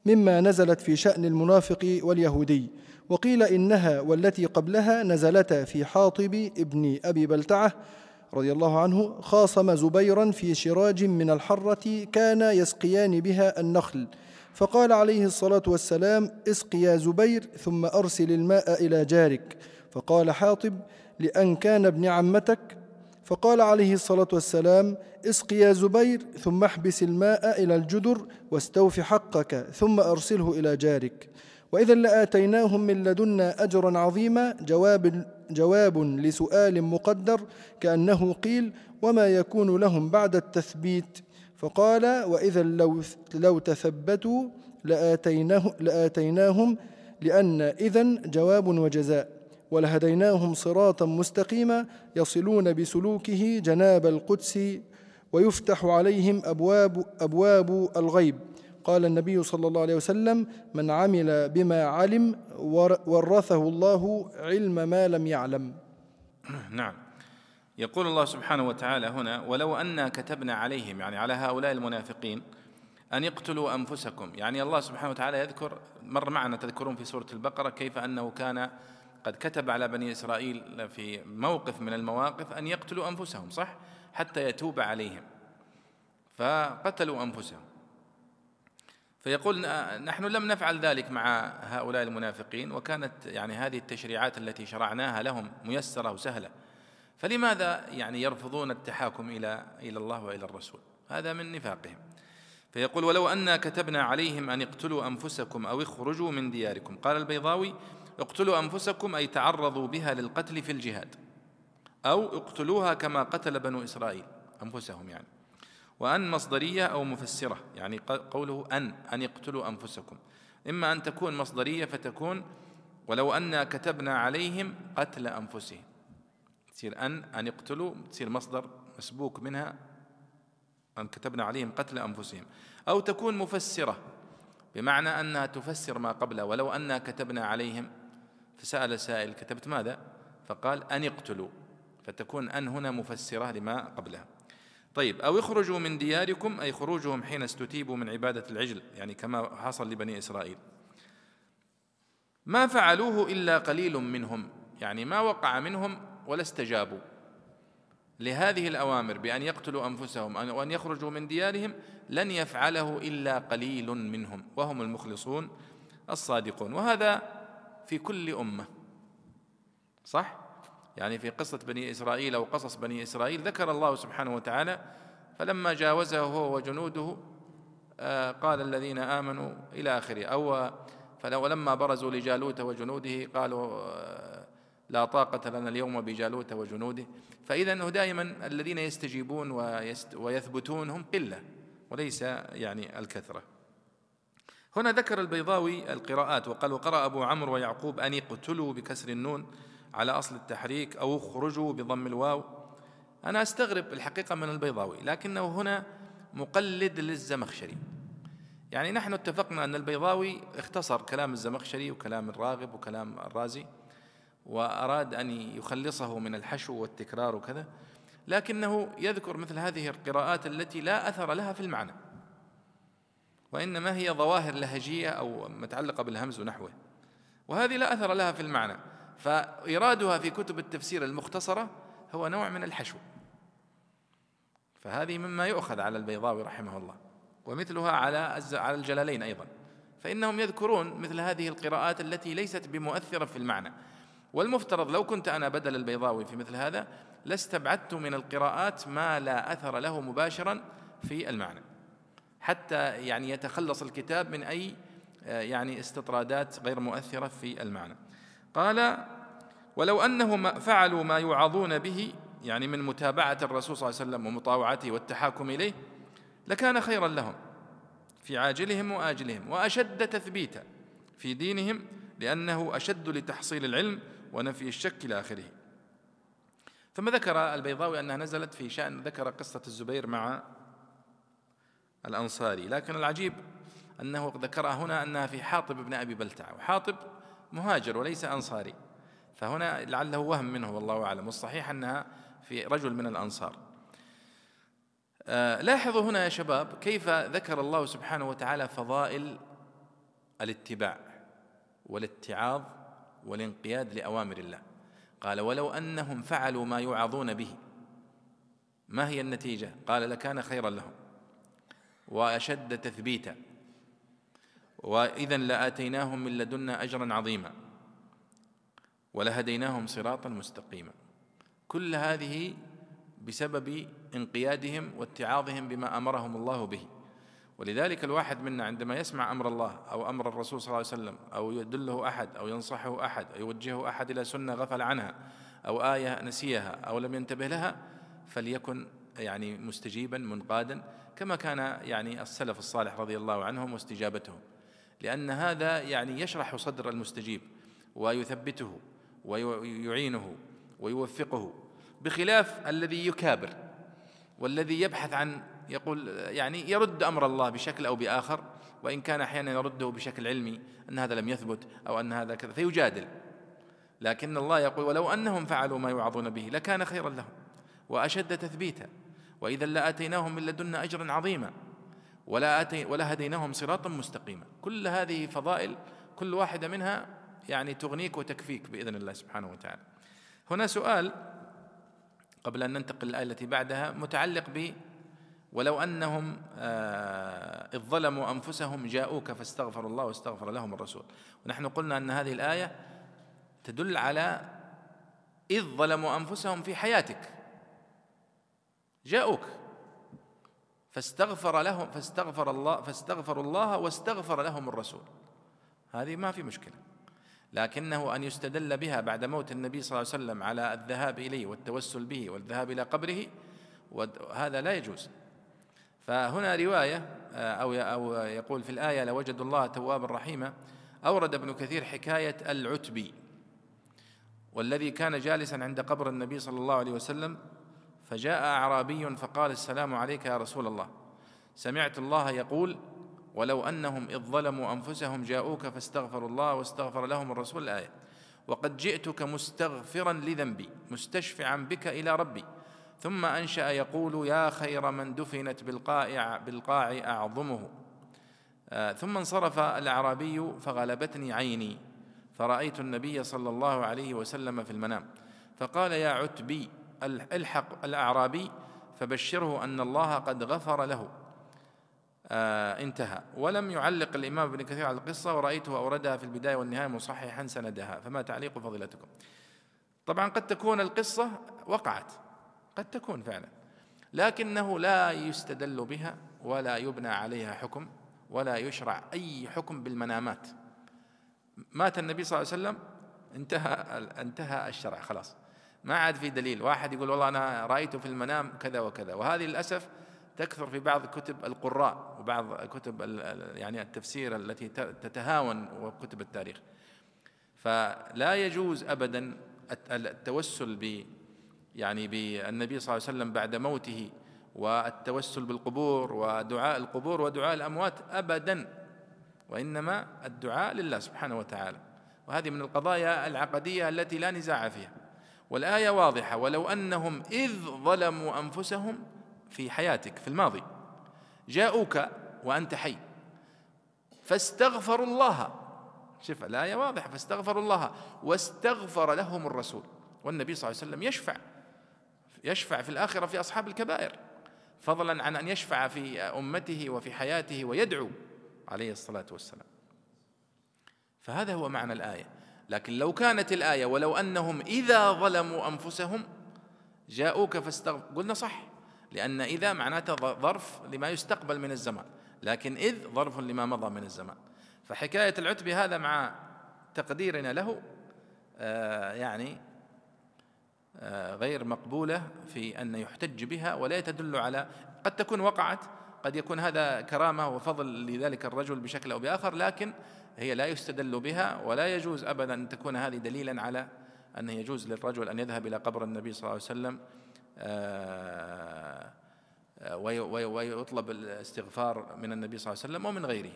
مما نزلت في شأن المنافق واليهودي وقيل إنها والتي قبلها نزلتا في حاطب ابن أبي بلتعة رضي الله عنه خاصم زبيرا في شراج من الحرة كان يسقيان بها النخل. فقال عليه الصلاة والسلام اسق يا زبير ثم أرسل الماء إلى جارك. فقال حاطب لأن كان ابن عمتك فقال عليه الصلاة والسلام اسق يا زبير ثم احبس الماء إلى الجدر واستوف حقك ثم أرسله إلى جارك. وإذا لآتيناهم من لدنا أجرا عظيما جواب, جواب لسؤال مقدر كأنه قيل وما يكون لهم بعد التثبيت؟ فقال وإذا لو, لو تثبتوا لآتيناه لآتيناهم لأن إذن جواب وجزاء. ولهديناهم صراطا مستقيما يصلون بسلوكه جناب القدس ويفتح عليهم أبواب, أبواب الغيب. قال النبي صلى الله عليه وسلم من عمل بما علم ورثه الله علم ما لم يعلم. نعم. يقول الله سبحانه وتعالى هنا ولو أنا كتبنا عليهم يعني على هؤلاء المنافقين أن يقتلوا أنفسكم. يعني الله سبحانه وتعالى يذكر مر معنا تذكرون في سورة البقرة كيف أنه كان قد كتب على بني إسرائيل في موقف من المواقف أن يقتلوا أنفسهم صح؟ حتى يتوب عليهم. فقتلوا أنفسهم. فيقول نحن لم نفعل ذلك مع هؤلاء المنافقين وكانت يعني هذه التشريعات التي شرعناها لهم ميسرة وسهلة. فلماذا يعني يرفضون التحاكم إلى إلى الله وإلى الرسول؟ هذا من نفاقهم. فيقول ولو أنا كتبنا عليهم أن اقتلوا أنفسكم أو اخرجوا من دياركم. قال البيضاوي اقتلوا أنفسكم أي تعرضوا بها للقتل في الجهاد أو اقتلوها كما قتل بنو إسرائيل أنفسهم يعني. وأن مصدرية أو مفسرة يعني قوله أن أن يقتلوا أنفسكم. إما أن تكون مصدرية فتكون ولو أنا كتبنا عليهم قتل أنفسهم. تصير أن أن يقتلوا تصير مصدر مسبوك منها أن كتبنا عليهم قتل أنفسهم. أو تكون مفسرة بمعنى أنها تفسر ما قبلها ولو أنا كتبنا عليهم فسأل سائل كتبت ماذا؟ فقال أن اقتلوا. فتكون أن هنا مفسرة لما قبلها. طيب أو اخرجوا من دياركم أي خروجهم حين استتيبوا من عبادة العجل يعني كما حصل لبني إسرائيل. ما فعلوه إلا قليل منهم يعني ما وقع منهم ولا استجابوا. لهذه الأوامر بأن يقتلوا أنفسهم وأن يخرجوا من ديارهم لن يفعله إلا قليل منهم وهم المخلصون الصادقون. وهذا في كل أمة. صح؟ يعني في قصة بني إسرائيل أو قصص بني إسرائيل ذكر الله سبحانه وتعالى فلما جاوزه هو وجنوده آه، قال الذين آمنوا إلى آخره. أو ولما برزوا لجالوت وجنوده قالوا آه، لا طاقة لنا اليوم بجالوت وجنوده. فإذا دائما الذين يستجيبون ويثبتون هم قلة وليس يعني الكثرة. هنا ذكر البيضاوي القراءات وقال وقرأ أبو عمرو ويعقوب أن اقتلوا بكسر النون على أصل التحريك أو اخرجوا بضم الواو. أنا أستغرب الحقيقة من البيضاوي لكنه هنا مقلد للزمخشري. يعني نحن اتفقنا أن البيضاوي اختصر كلام الزمخشري وكلام الراغب وكلام الرازي وأراد أن يخلصه من الحشو والتكرار وكذا لكنه يذكر مثل هذه القراءات التي لا أثر لها في المعنى. وإنما هي ظواهر لهجية أو متعلقة بالهمز ونحوه. وهذه لا أثر لها في المعنى. فإيرادها في كتب التفسير المختصرة هو نوع من الحشو. فهذه مما يؤخذ على البيضاوي رحمه الله. ومثلها على على الجلالين أيضا. فإنهم يذكرون مثل هذه القراءات التي ليست بمؤثرة في المعنى. والمفترض لو كنت أنا بدل البيضاوي في مثل هذا لاستبعدت من القراءات ما لا أثر له مباشرا في المعنى. حتى يعني يتخلص الكتاب من أي آه، يعني استطرادات غير مؤثرة في المعنى. قال ولو أنهم فعلوا ما يوعظون به يعني من متابعة الرسول صلى الله عليه وسلم ومطاوعته والتحاكم إليه لكان خيرا لهم في عاجلهم وآجلهم وأشد تثبيتا في دينهم لأنه أشد لتحصيل العلم ونفي الشك إلى آخره. ثم ذكر البيضاوي أنها نزلت في شأن ذكر قصة الزبير مع الأنصاري. لكن العجيب أنه ذكرها هنا أنها في حاطب بن أبي بلتع. وحاطب مهاجر وليس أنصاري. فهنا لعله وهم منه والله أعلم. والصحيح أنها في رجل من الأنصار. آه، لاحظوا هنا يا شباب كيف ذكر الله سبحانه وتعالى فضائل الاتباع والاتعاظ والانقياد لأوامر الله. قال ولو أنهم فعلوا ما يوعظون به. ما هي النتيجة؟ قال لكان خيرا لهم. وأشد تثبيتا. واذا لآتيناهم من لدنا أجرا عظيما. ولهديناهم صراطا مستقيما. كل هذه بسبب انقيادهم واتعاظهم بما أمرهم الله به. ولذلك الواحد منا عندما يسمع أمر الله أو أمر الرسول صلى الله عليه وسلم أو يدله أحد أو ينصحه أحد أو يوجهه أحد إلى سنة غفل عنها أو آية نسيها أو لم ينتبه لها فليكن يعني مستجيبا منقادا كما كان يعني السلف الصالح رضي الله عنهم واستجابتهم. لأن هذا يعني يشرح صدر المستجيب ويثبته ويعينه ويوفقه بخلاف الذي يكابر والذي يبحث عن يقول يعني يرد أمر الله بشكل أو بآخر وإن كان أحيانا يرده بشكل علمي أن هذا لم يثبت أو أن هذا كذا فيجادل. لكن الله يقول ولو أنهم فعلوا ما يوعظون به لكان خيرا لهم وأشد تثبيتا. وإذا لآتيناهم من لدنا أجرا عظيما ولا أتي ولا هديناهم صراطا مستقيما. كل هذه فضائل كل واحدة منها يعني تغنيك وتكفيك بإذن الله سبحانه وتعالى. هنا سؤال قبل أن ننتقل الايه التي بعدها متعلق ب ولو أنهم آه، إذ ظلموا أنفسهم جاءوك فاستغفروا الله واستغفر لهم الرسول. ونحن قلنا أن هذه الآية تدل على إذ ظلموا أنفسهم في حياتك. جاءوك. فاستغفر لهم فاستغفر الله فاستغفروا الله واستغفر لهم الرسول. هذه ما في مشكلة. لكنه أن يستدل بها بعد موت النبي صلى الله عليه وسلم على الذهاب إليه والتوسل به والذهاب إلى قبره وهذا لا يجوز. فهنا رواية آه، أو أو يقول في الآية لوجدوا الله توابا رحيما. أورد ابن كثير حكاية العتبي والذي كان جالسا عند قبر النبي صلى الله عليه وسلم فجاء أعرابي فقال السلام عليك يا رسول الله. سمعت الله يقول ولو أنهم إذ ظلموا أنفسهم جاءوك فاستغفروا الله واستغفر لهم الرسول الآية. وقد جئتك مستغفرا لذنبي مستشفعا بك إلى ربي ثم أنشأ يقول يا خير من دفنت بالقاع بالقاع أعظمه. آه، ثم انصرف الأعرابي فغلبتني عيني فرأيت النبي صلى الله عليه وسلم في المنام فقال يا عتبي الحق الأعرابي فبشره أن الله قد غفر له. آه انتهى. ولم يعلق الإمام ابن كثير على القصة ورأيته أوردها في البداية والنهاية مصححا سندها. فما تعليق فضيلتكم. طبعا قد تكون القصة وقعت. قد تكون فعلا. لكنه لا يستدل بها ولا يبنى عليها حكم ولا يشرع أي حكم بالمنامات. مات النبي صلى الله عليه وسلم انتهى انتهى الشرع خلاص. ما عاد في دليل. واحد يقول والله أنا رأيته في المنام كذا وكذا. وهذه للأسف تكثر في بعض كتب القراء وبعض كتب يعني التفسير التي تتهاون وكتب التاريخ. فلا يجوز ابدا التوسل ب يعني بالنبي صلى الله عليه وسلم بعد موته والتوسل بالقبور ودعاء القبور ودعاء الأموات ابدا وإنما الدعاء لله سبحانه وتعالى. وهذه من القضايا العقدية التي لا نزاع فيها. والآية واضحة. ولو انهم اذ ظلموا انفسهم في حياتك في الماضي. جاءوك وانت حي. فاستغفروا الله. شوف الآية واضحة. فاستغفروا الله واستغفر لهم الرسول. والنبي صلى الله عليه وسلم يشفع. يشفع في الآخرة في أصحاب الكبائر. فضلا عن أن يشفع في أمته وفي حياته ويدعو عليه الصلاة والسلام. فهذا هو معنى الآية. لكن لو كانت الآية ولو أنهم إذا ظلموا أنفسهم جاءوك فاستغفر قلنا صح. لأن إذا معناتها ظرف لما يستقبل من الزمان. لكن إذ ظرف لما مضى من الزمان. فحكاية العتب هذا مع تقديرنا له آه يعني آه غير مقبولة في أن يحتج بها ولا تدل على قد تكون وقعت قد يكون هذا كرامة وفضل لذلك الرجل بشكل أو بآخر لكن هي لا يستدل بها ولا يجوز ابدا أن تكون هذه دليلا على انه يجوز للرجل أن يذهب إلى قبر النبي صلى الله عليه وسلم آه، ويطلب الاستغفار من النبي صلى الله عليه وسلم ومن غيره.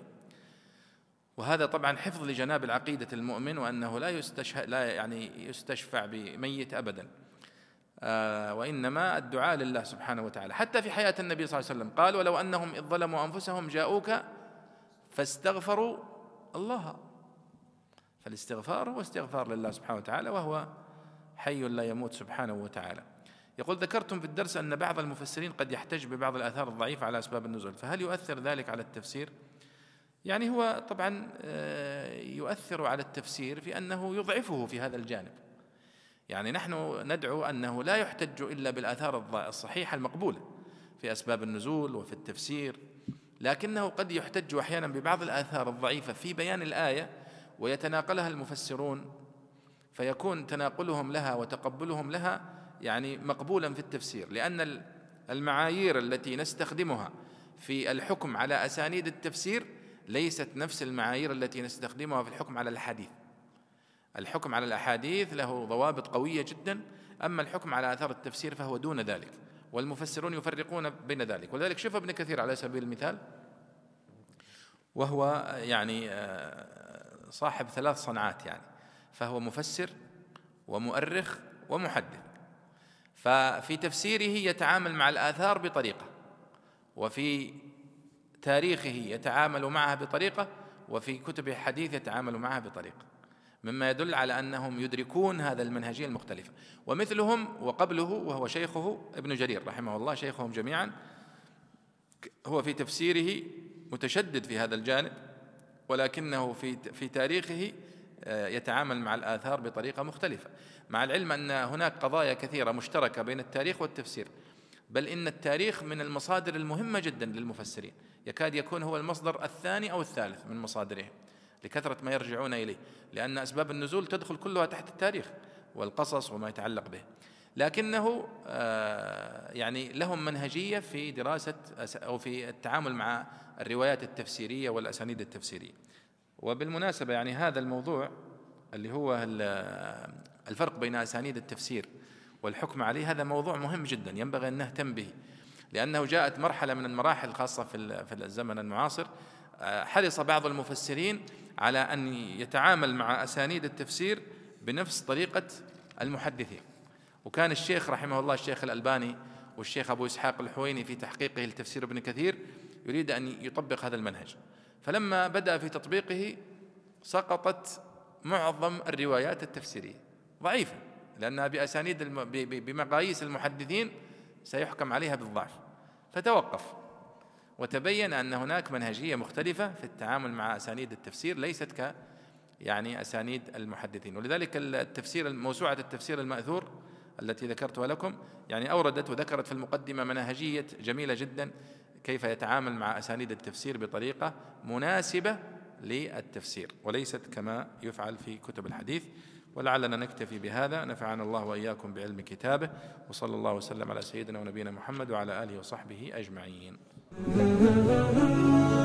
وهذا طبعا حفظ لجناب العقيدة المؤمن وأنه لا يستشفع لا يعني يستشفع بميت أبدا آه وإنما الدعاء لله سبحانه وتعالى. حتى في حياة النبي صلى الله عليه وسلم قال ولو أنهم إذ ظلموا أنفسهم جاءوك فاستغفروا الله. فالاستغفار هو استغفار لله سبحانه وتعالى وهو حي لا يموت سبحانه وتعالى. يقول ذكرتم في الدرس أن بعض المفسرين قد يحتج ببعض الآثار الضعيفة على أسباب النزول فهل يؤثر ذلك على التفسير؟ يعني هو طبعا آه، يؤثر على التفسير في أنه يضعفه في هذا الجانب. يعني نحن ندعو أنه لا يحتج إلا بالآثار الصحيحة المقبولة في أسباب النزول وفي التفسير. لكنه قد يحتج أحيانا ببعض الآثار الضعيفة في بيان الآية ويتناقلها المفسرون فيكون تناقلهم لها وتقبلهم لها يعني مقبولا في التفسير لأن المعايير التي نستخدمها في الحكم على أسانيد التفسير ليست نفس المعايير التي نستخدمها في الحكم على الحديث الحكم على الأحاديث له ضوابط قوية جدا أما الحكم على آثار التفسير فهو دون ذلك. والمفسرون يفرقون بين ذلك. ولذلك شوف ابن كثير على سبيل المثال وهو يعني آه، صاحب ثلاث صنعات يعني. فهو مفسر ومؤرخ ومحدث. ففي تفسيره يتعامل مع الآثار بطريقة وفي تاريخه يتعامل معها بطريقة وفي كتب الحديث يتعامل معها بطريقة. مما يدل على أنهم يدركون هذا المنهجية المختلفة. ومثلهم وقبله وهو شيخه ابن جرير رحمه الله شيخهم جميعا هو في تفسيره متشدد في هذا الجانب ولكنه في في تاريخه آه، يتعامل مع الآثار بطريقة مختلفة. مع العلم أن هناك قضايا كثيرة مشتركة بين التاريخ والتفسير بل إن التاريخ من المصادر المهمة جدا للمفسرين. يكاد يكون هو المصدر الثاني أو الثالث من مصادرهم. لكثرة ما يرجعون إليه لأن أسباب النزول تدخل كلها تحت التاريخ والقصص وما يتعلق به. لكنه آه، يعني لهم منهجية في دراسة أو في التعامل مع الروايات التفسيرية والأسانيد التفسيرية. وبالمناسبة يعني هذا الموضوع اللي هو الفرق بين أسانيد التفسير والحكم عليه هذا موضوع مهم جدا ينبغي أن نهتم به لأنه جاءت مرحلة من المراحل خاصة في الزمن المعاصر. آه، حرص بعض المفسرين على أن يتعامل مع أسانيد التفسير بنفس طريقة المحدثين. وكان الشيخ رحمه الله الشيخ الألباني والشيخ أبو إسحاق الحويني في تحقيقه لتفسير ابن كثير يريد أن يطبق هذا المنهج. فلما بدأ في تطبيقه سقطت معظم الروايات التفسيرية. ضعيفة لأنها بأسانيد بمقاييس المحدثين سيحكم عليها بالضعف. فتوقف. وتبين أن هناك منهجية مختلفة في التعامل مع أسانيد التفسير ليست ك يعني أسانيد المحدثين. ولذلك التفسير موسوعة التفسير المأثور التي ذكرتها لكم يعني أوردت وذكرت في المقدمة منهجية جميلة جدا كيف يتعامل مع أسانيد التفسير بطريقة مناسبة للتفسير وليست كما يفعل في كتب الحديث. ولعلنا نكتفي بهذا. نفعنا الله وإياكم بعلم كتابه وصلى الله وسلم على سيدنا ونبينا محمد وعلى آله وصحبه اجمعين